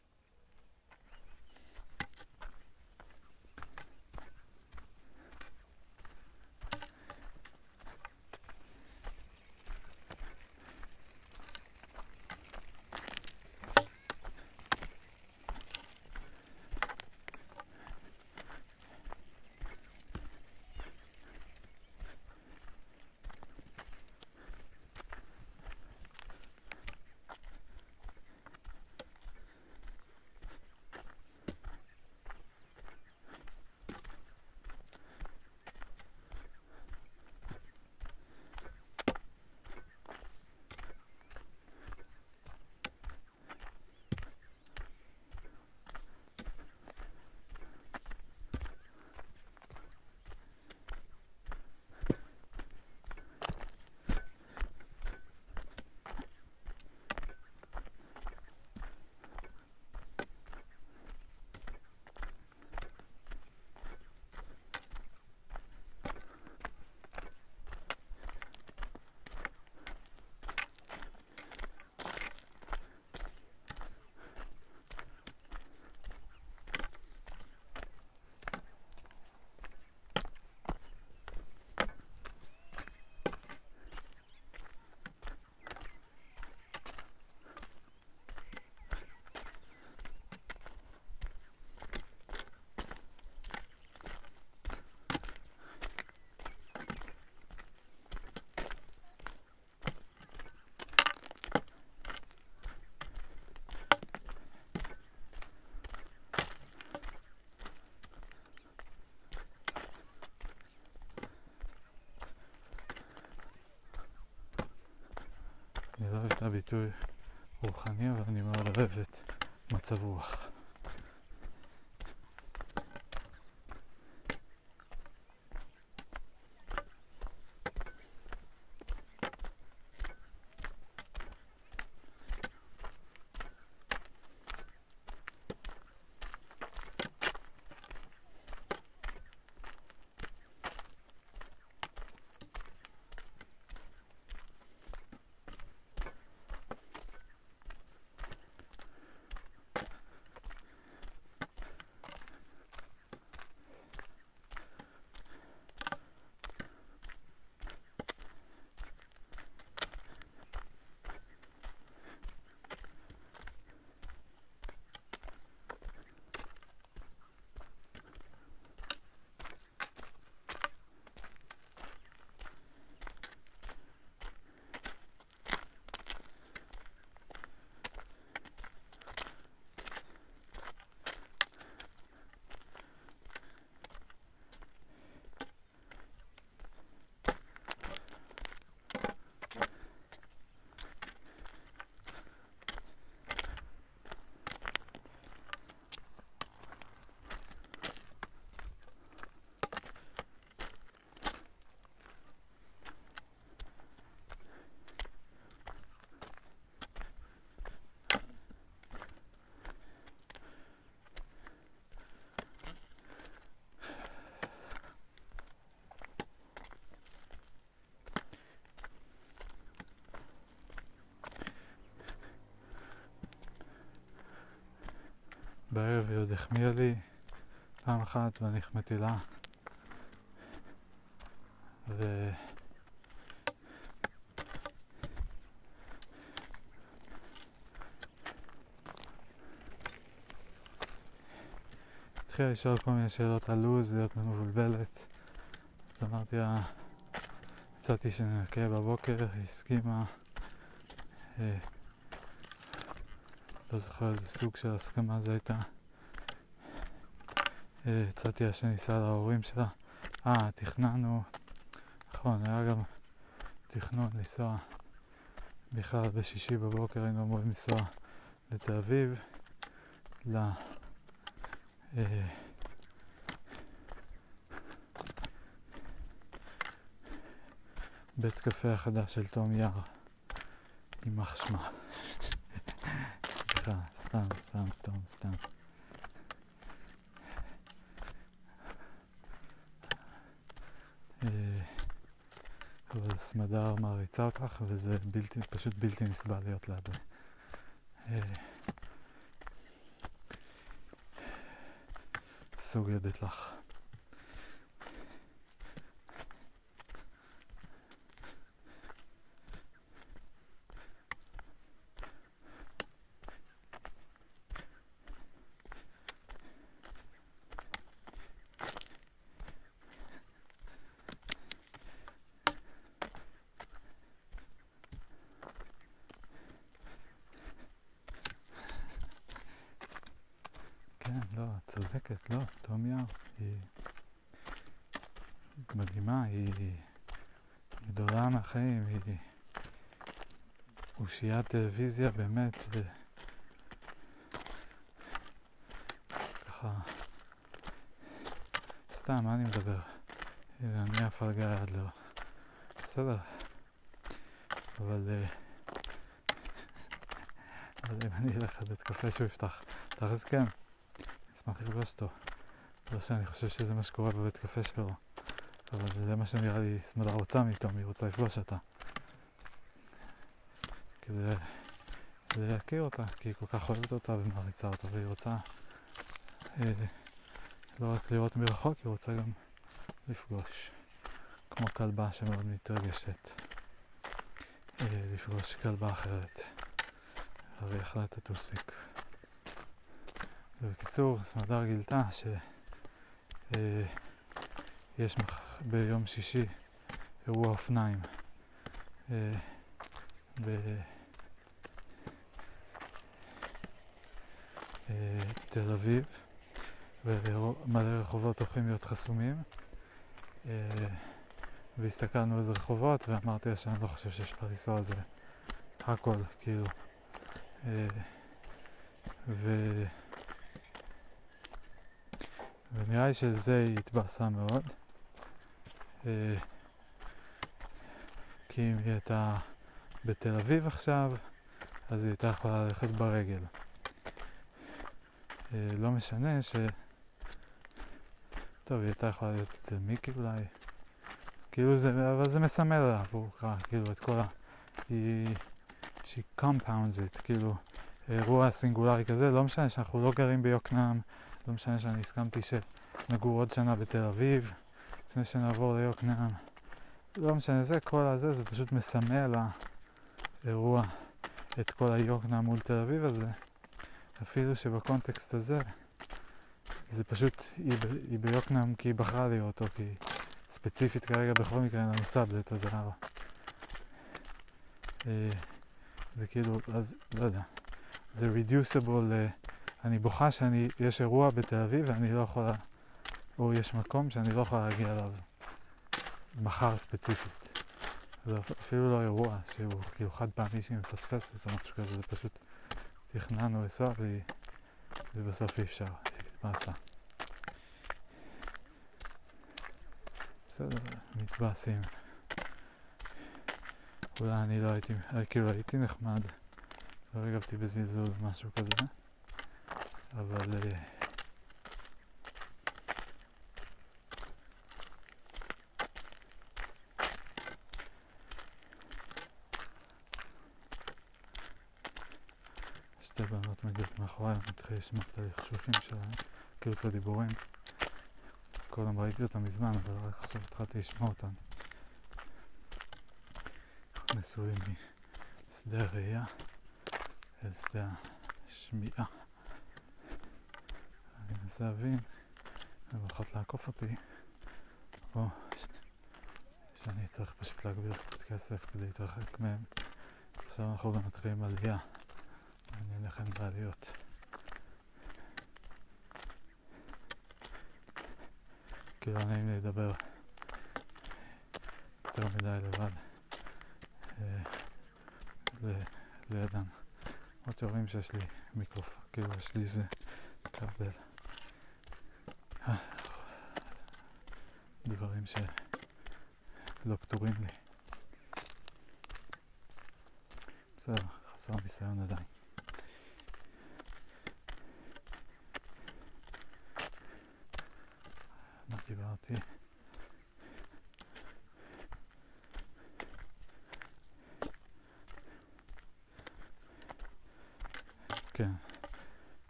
הביטוי רוחני, אבל אני מאוד אוהב את מצב רוח. בערב היא עוד החמיאה לי פעם אחת ואני החמאתי לה. ו... התחילה לשאול כל מיני שאלות על לו"ז, להיות מבולבלת. אז אמרתי לה, הצעתי שננקה בבוקר, היא הסכימה. אה, לא זוכר איזה סוג של הסכמה זה הייתה. אה, הצעתי לה שניסע להורים שלה. אה, תכננו, נכון, היה גם תכנון לנסוע בכלל בשישי בבוקר היינו אמורים לנסוע לתל אביב, ל... אה, בית קפה החדש של תום יער, יימח שמה. סליחה, סתם, סתם, סתם, סתם. אה, אבל סמדר מעריצה אותך וזה בלתי, פשוט בלתי נסבל להיות ליד אה, סוגדת לך. כן, לא, את צודקת, לא, תום יער היא מדהימה, היא גדולה מהחיים, היא אושיית טלוויזיה באמת, ש... ככה, סתם, מה אני מדבר? אני על גיא אדלר. בסדר, אבל... אה, <laughs> אבל אם אני אלך לבית קפה שהוא יפתח, פתח הסכם. אשמח לפגוש אותו. לא שאני חושב שזה מה שקורה בבית קפה שלו, אבל זה מה שנראה לי סמדר רוצה מאיתו, היא רוצה לפגוש אותה. כדי, להכיר אותה, כי היא כל כך אוהבת אותה ומעריצה אותה, והיא רוצה אה, לא רק לראות מרחוק, היא רוצה גם לפגוש. כמו כלבה שמאוד מתרגשת אה, לפגוש כלבה אחרת. הרי יכלה את הטוסיק. ובקיצור, סמדר גילתה שיש מח... ביום שישי אירוע אופניים אה, בתל אביב, ומלא רחובות הולכים להיות חסומים. אה, והסתכלנו איזה רחובות, ואמרתי לה שאני לא חושב שאפשר לנסוע על זה הכל, כאילו. אה, ו... ונראה לי שזה היא התבאסה מאוד. אה, כי אם היא הייתה בתל אביב עכשיו, אז היא הייתה יכולה ללכת ברגל. אה, לא משנה ש... טוב, היא הייתה יכולה להיות אצל מיקי אולי. כאילו זה, אבל זה מסמל לה עבורך, כאילו את כל ה... היא... she compounds it, כאילו אירוע סינגולרי כזה, לא משנה שאנחנו לא גרים ביוקנעם, לא משנה שאני הסכמתי שנגור עוד שנה בתל אביב, לפני שנעבור ליוקנעם. לא משנה, זה כל הזה, זה פשוט מסמל האירוע את כל היוקנעם מול תל אביב הזה. אפילו שבקונטקסט הזה, זה פשוט, היא, ביוקנעם כי היא בחרה להיות אותו, כי ספציפית כרגע בכל מקרה אין לנו סאב, זה את הזהב. אה, זה כאילו, אז לא יודע, זה reducible, uh, אני בוכה שאני, יש אירוע בתל אביב ואני לא יכולה, או יש מקום שאני לא יכולה להגיע אליו מחר ספציפית. זה אפילו לא אירוע שהוא כאילו חד פעמי שהיא מפספסת או משהו כזה, זה פשוט תכננו לנסוע ובסוף אי אפשר, התבאסה. בסדר, מתבאסים. אולי אני לא הייתי, כאילו הייתי נחמד, לא הגבתי בזלזול משהו כזה, אבל... אה, שתי בנות מתנגדת מתחיל לשמוע את הלחשושים שלהם, כאילו את הדיבורים. קודם ראיתי אותם מזמן, אבל רק עכשיו התחלתי לשמוע אותם. נכנסו לי משדה הראייה אל שדה השמיעה. אני מנסה להבין, הן הולכות לעקוף אותי, או ש... שאני צריך פשוט להגביר קצת כסף כדי להתרחק מהם. עכשיו אנחנו גם מתחילים עלייה. אני אלך עם בעליות. כאילו לא נעים לי לדבר יותר מדי לבד אה, לידן. למרות שרואים שיש לי מיקרופון, כאילו יש לי איזה כבל. אה, דברים שלא פתורים לי. בסדר, חסר ניסיון עדיין. מה דיברתי? כן,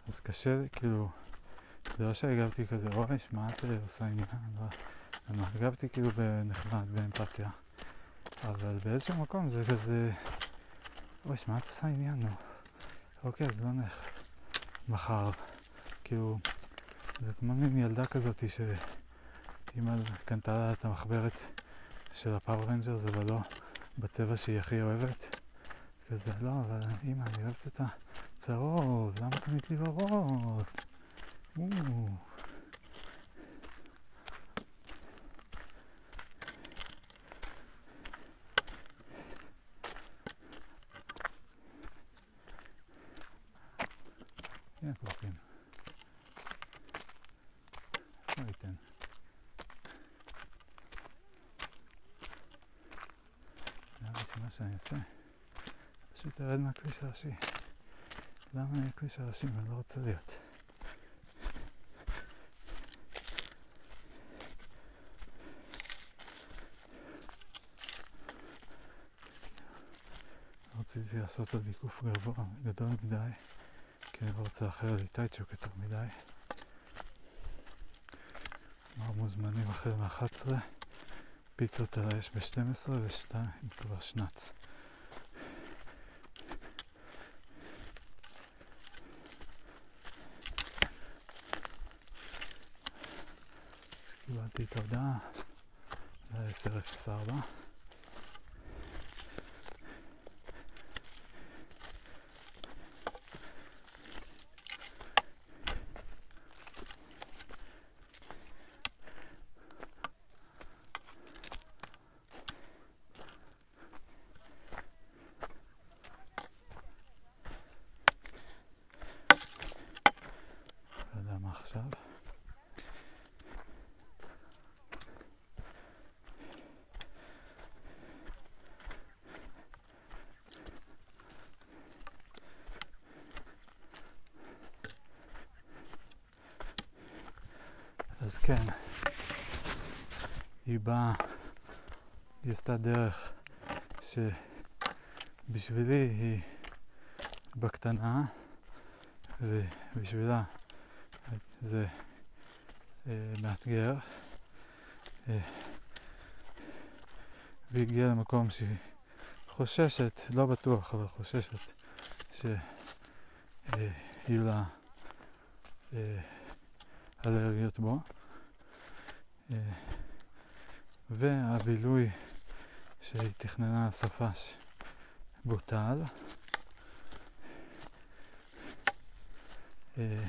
אז קשה כאילו, זה לא שהגבתי כזה, אוי, שמע, את עושה עניין, לא, לא, הגבתי כאילו בנחמד, באמפתיה, אבל באיזשהו מקום זה כזה, אוי, שמע, את עושה עניין, נו, אוקיי, אז לא נלך מחר, כאילו, זה כמו מין ילדה כזאתי שאימא קנתה לה את המחברת של ה-Power Rangers, אבל לא בצבע שהיא הכי אוהבת. כזה, לא, אבל אימא, אני אוהבת את הצהוב, למה קנית לי ורוד? הנה פרסים. לא ייתן. נראה לי שמה שאני אעשה, מהכביש הראשי. למה אני הכביש הראשי ואני לא רוצה להיות? רציתי לעשות עוד עיקוף גבוה, גדול מדי, כי אני לא רוצה לאחר לי טייצ'וק יותר מדי. כבר מוזמנים החל מ-11, פיצות על האש ב-12 ו-2 כבר שנץ. ל-10.04 לא יודע מה עכשיו. אז כן, היא באה, היא עשתה דרך שבשבילי היא בקטנה, ובשבילה זה אה, מאתגר. אה, והיא הגיעה למקום שהיא חוששת, לא בטוח, אבל חוששת שיהיו לה אה, אלרגיות בו. אה, והבילוי שהיא תכננה לסופש בוטל. אה,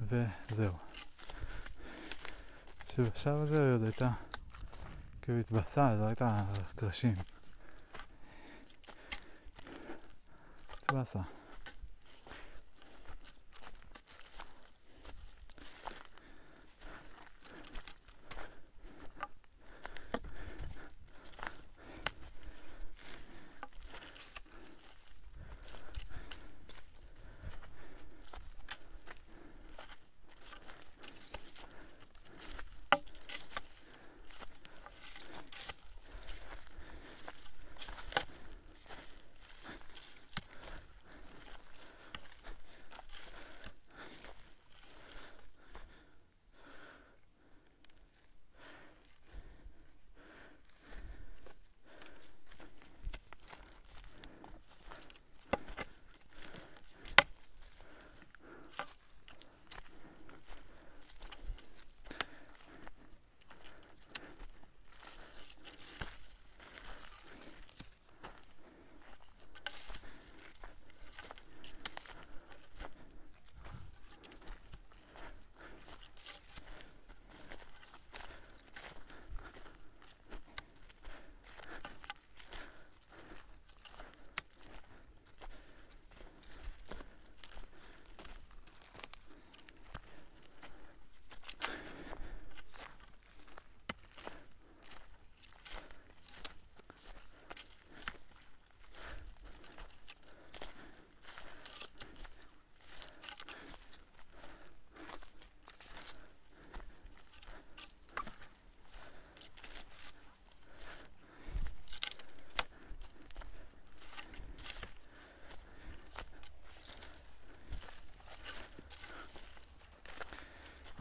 וזהו. שבשלב הזה עוד הייתה כאילו התבשרה, לא הייתה קרשים. התבאסה.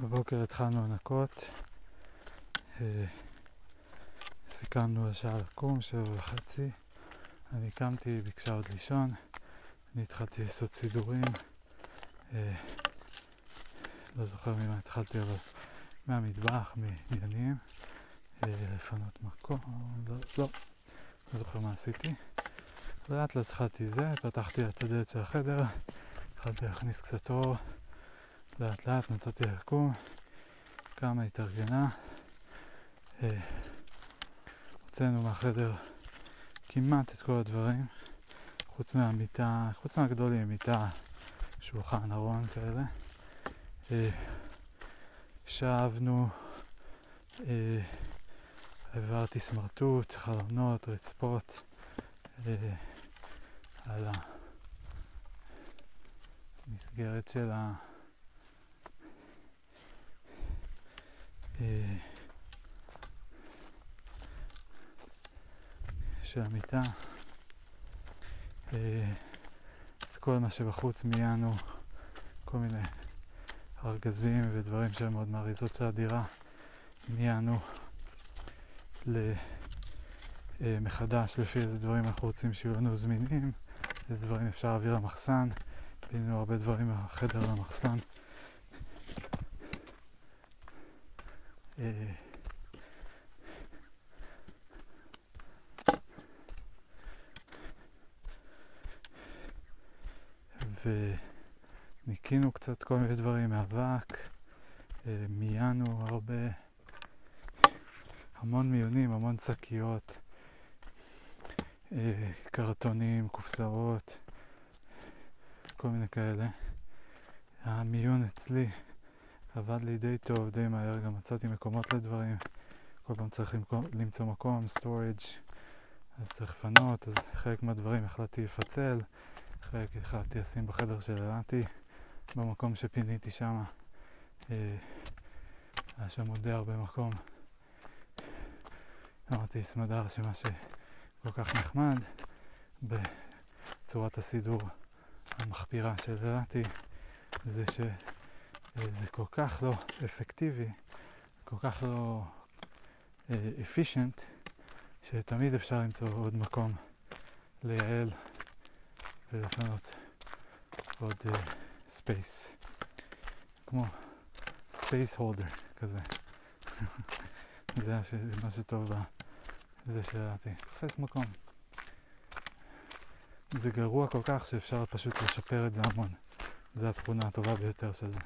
בבוקר התחלנו לנקות, אה, סיכמנו השעה לקום, שבע וחצי. אני קמתי, היא ביקשה עוד לישון, אני התחלתי לעשות סידורים. אה, לא זוכר ממה התחלתי, אבל מהמטבח, מעניינים. אה, לפנות מקום, לא, לא, לא זוכר מה עשיתי. לאט לאט התחלתי זה, פתחתי את הדלת של החדר, התחלתי להכניס קצת אור, לאט לאט נתתי לקום, קמה, התארגנה. אה, הוצאנו מהחדר כמעט את כל הדברים, חוץ מהמיטה, חוץ מהגדולים, מיטה, שולחן, ארון כאלה. אה, שבנו, אה, העברתי סמרטוט, חלונות, רצפות, על המסגרת של ה... של המיטה. את כל מה שבחוץ מיינו, כל מיני ארגזים ודברים שהם מאוד מאריזות של הדירה, מיינו למחדש לפי איזה דברים אנחנו רוצים שיהיו לנו זמינים, איזה דברים אפשר להעביר למחסן, פינינו הרבה דברים מהחדר למחסן. קצת כל מיני דברים מאבק, אה, מיינו הרבה, המון מיונים, המון שקיות, אה, קרטונים, קופסאות, כל מיני כאלה. המיון אצלי עבד לי די טוב, די מהר, גם מצאתי מקומות לדברים. כל פעם צריך למצוא מקום, storage, אז צריך לפנות, אז חלק מהדברים החלטתי לפצל. חלק החלטתי לשים בחדר של אלעתי, במקום שפיניתי שם. אה, היה שם עוד די הרבה מקום. אמרתי סמדר שמה שכל כך נחמד בצורת הסידור המחפירה של אלעתי זה שזה כל כך לא אפקטיבי, כל כך לא אפישנט, שתמיד אפשר למצוא עוד מקום לייעל ולפנות עוד space, כמו space holder כזה. <laughs> זה מה שטוב בזה שלדעתי. תופס מקום. זה גרוע כל כך שאפשר פשוט לשפר את זה המון. זו התכונה הטובה ביותר של זה.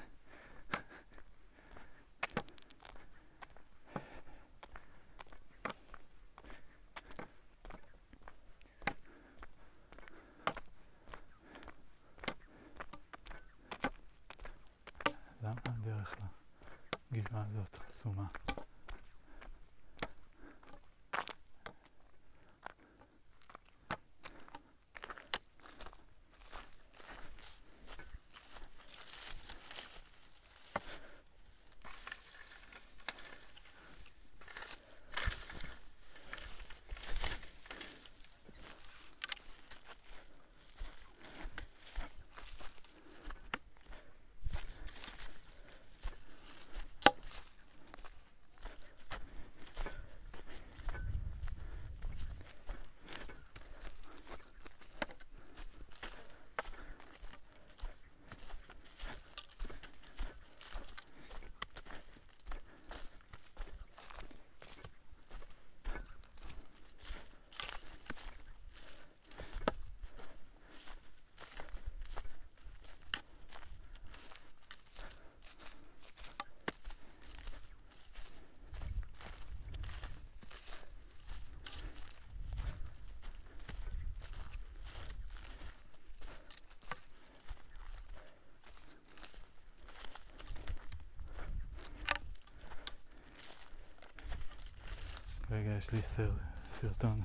רגע, יש לי סר, סרטון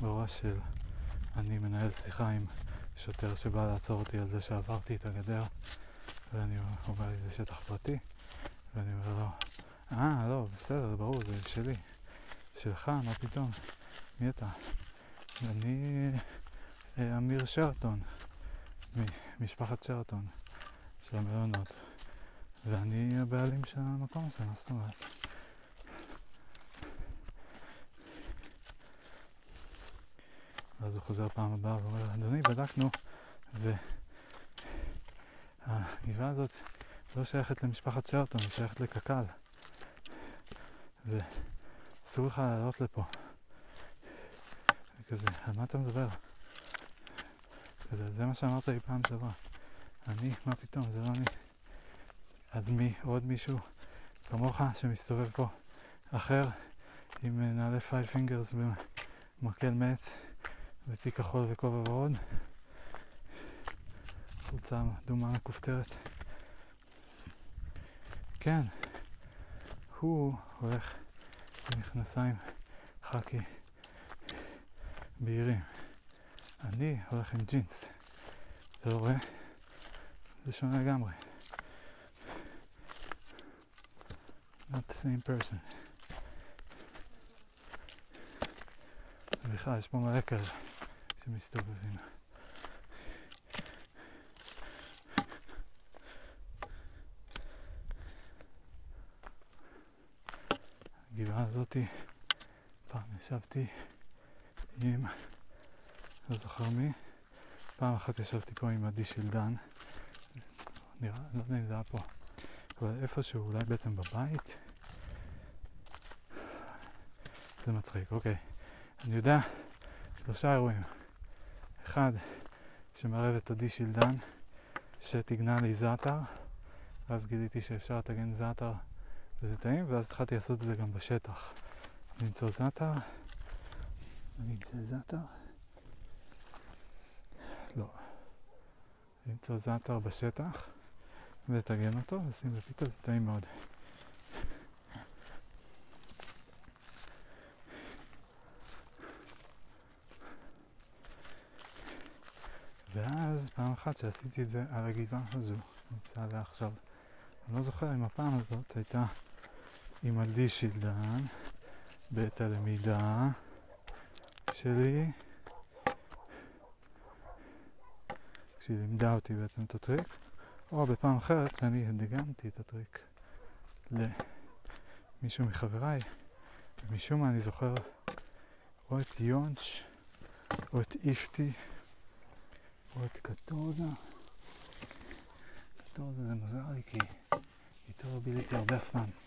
בראש של אני מנהל שיחה עם שוטר שבא לעצור אותי על זה שעברתי את הגדר ואני אומר לי זה שטח פרטי ואני אומר לו אה לא בסדר ברור זה שלי שלך מה פתאום מי אתה? אני אה, אמיר שרטון ממשפחת שרטון של המלונות ואני הבעלים של המקום הזה, מה זאת אומרת? ואז הוא חוזר פעם הבאה ואומר, אדוני, בדקנו, והגבעה הזאת לא שייכת למשפחת שרטון, היא שייכת לקק"ל. ואסור לך לעלות לפה. וכזה, על מה אתה מדבר? כזה, זה מה שאמרת לי פעם שעברה. אני, מה פתאום, זה לא אני. אז מי, עוד מישהו כמוך שמסתובב פה, אחר, עם נעלי Five Fingers במקל מעץ ותיק כחול וכובע ורוד, חולצה אדומה מכופתרת. כן, הוא הולך במכנסיים חאקי בהירים. אני הולך עם ג'ינס. אתה לא רואה? זה שונה לגמרי. not the same person. ובכלל, יש פה מלא כאלה שמסתובבים. הגבעה הזאתי, פעם ישבתי עם, לא זוכר מי, פעם אחת ישבתי פה עם עדי של דן, נראה, לא יודע אם זה היה פה, אבל איפשהו, אולי בעצם בבית. זה מצחיק, אוקיי. אני יודע, שלושה אירועים. אחד, שמערב את עדי של דן, שתגנה לי זעתר, ואז גיליתי שאפשר לתגן זעתר וזה טעים, ואז התחלתי לעשות את זה גם בשטח. למצוא זעתר, נמצא זעתר? לא. למצוא זעתר בשטח ולטגן אותו, לשים בפיתה, זה טעים מאוד. ואז פעם אחת שעשיתי את זה על הגבעה הזו, נמצא עליה עכשיו. אני לא זוכר אם הפעם הזאת הייתה עם עדי שילדן בעת הלמידה שלי כשהיא לימדה אותי בעצם את הטריק או בפעם אחרת שאני הדגמתי את הטריק למישהו מחבריי ומשום מה אני זוכר או את יונץ' או את איפטי את קטורזה קטורזה זה מוזר לי כי איתו ביליתי הרבה זמן דבר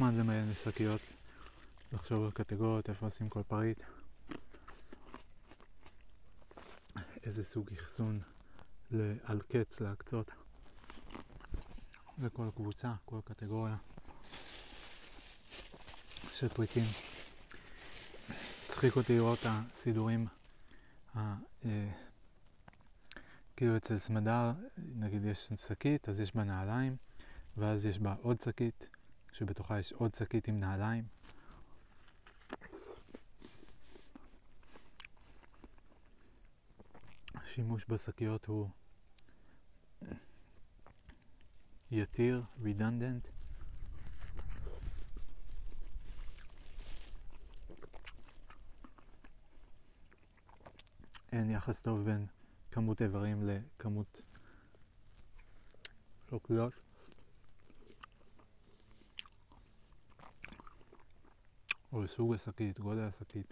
נחמד למיין לשקיות, לחשוב על קטגוריות, איפה לשים כל פריט, איזה סוג אחסון על קץ להקצות, וכל קבוצה, כל קטגוריה של פריטים. צחיק אותי לראות הסידורים, ה, אה, כאילו אצל סמדר, נגיד יש שקית, אז יש בה נעליים, ואז יש בה עוד שקית. שבתוכה יש עוד שקית עם נעליים. השימוש בשקיות הוא יתיר, redundant. אין יחס טוב בין כמות איברים לכמות שוקלות. Ой, суга сакыйт, года сакыйт.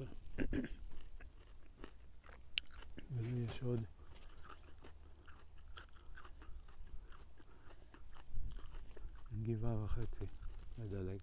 ל-11. ולי יש עוד גבעה וחצי לדלג.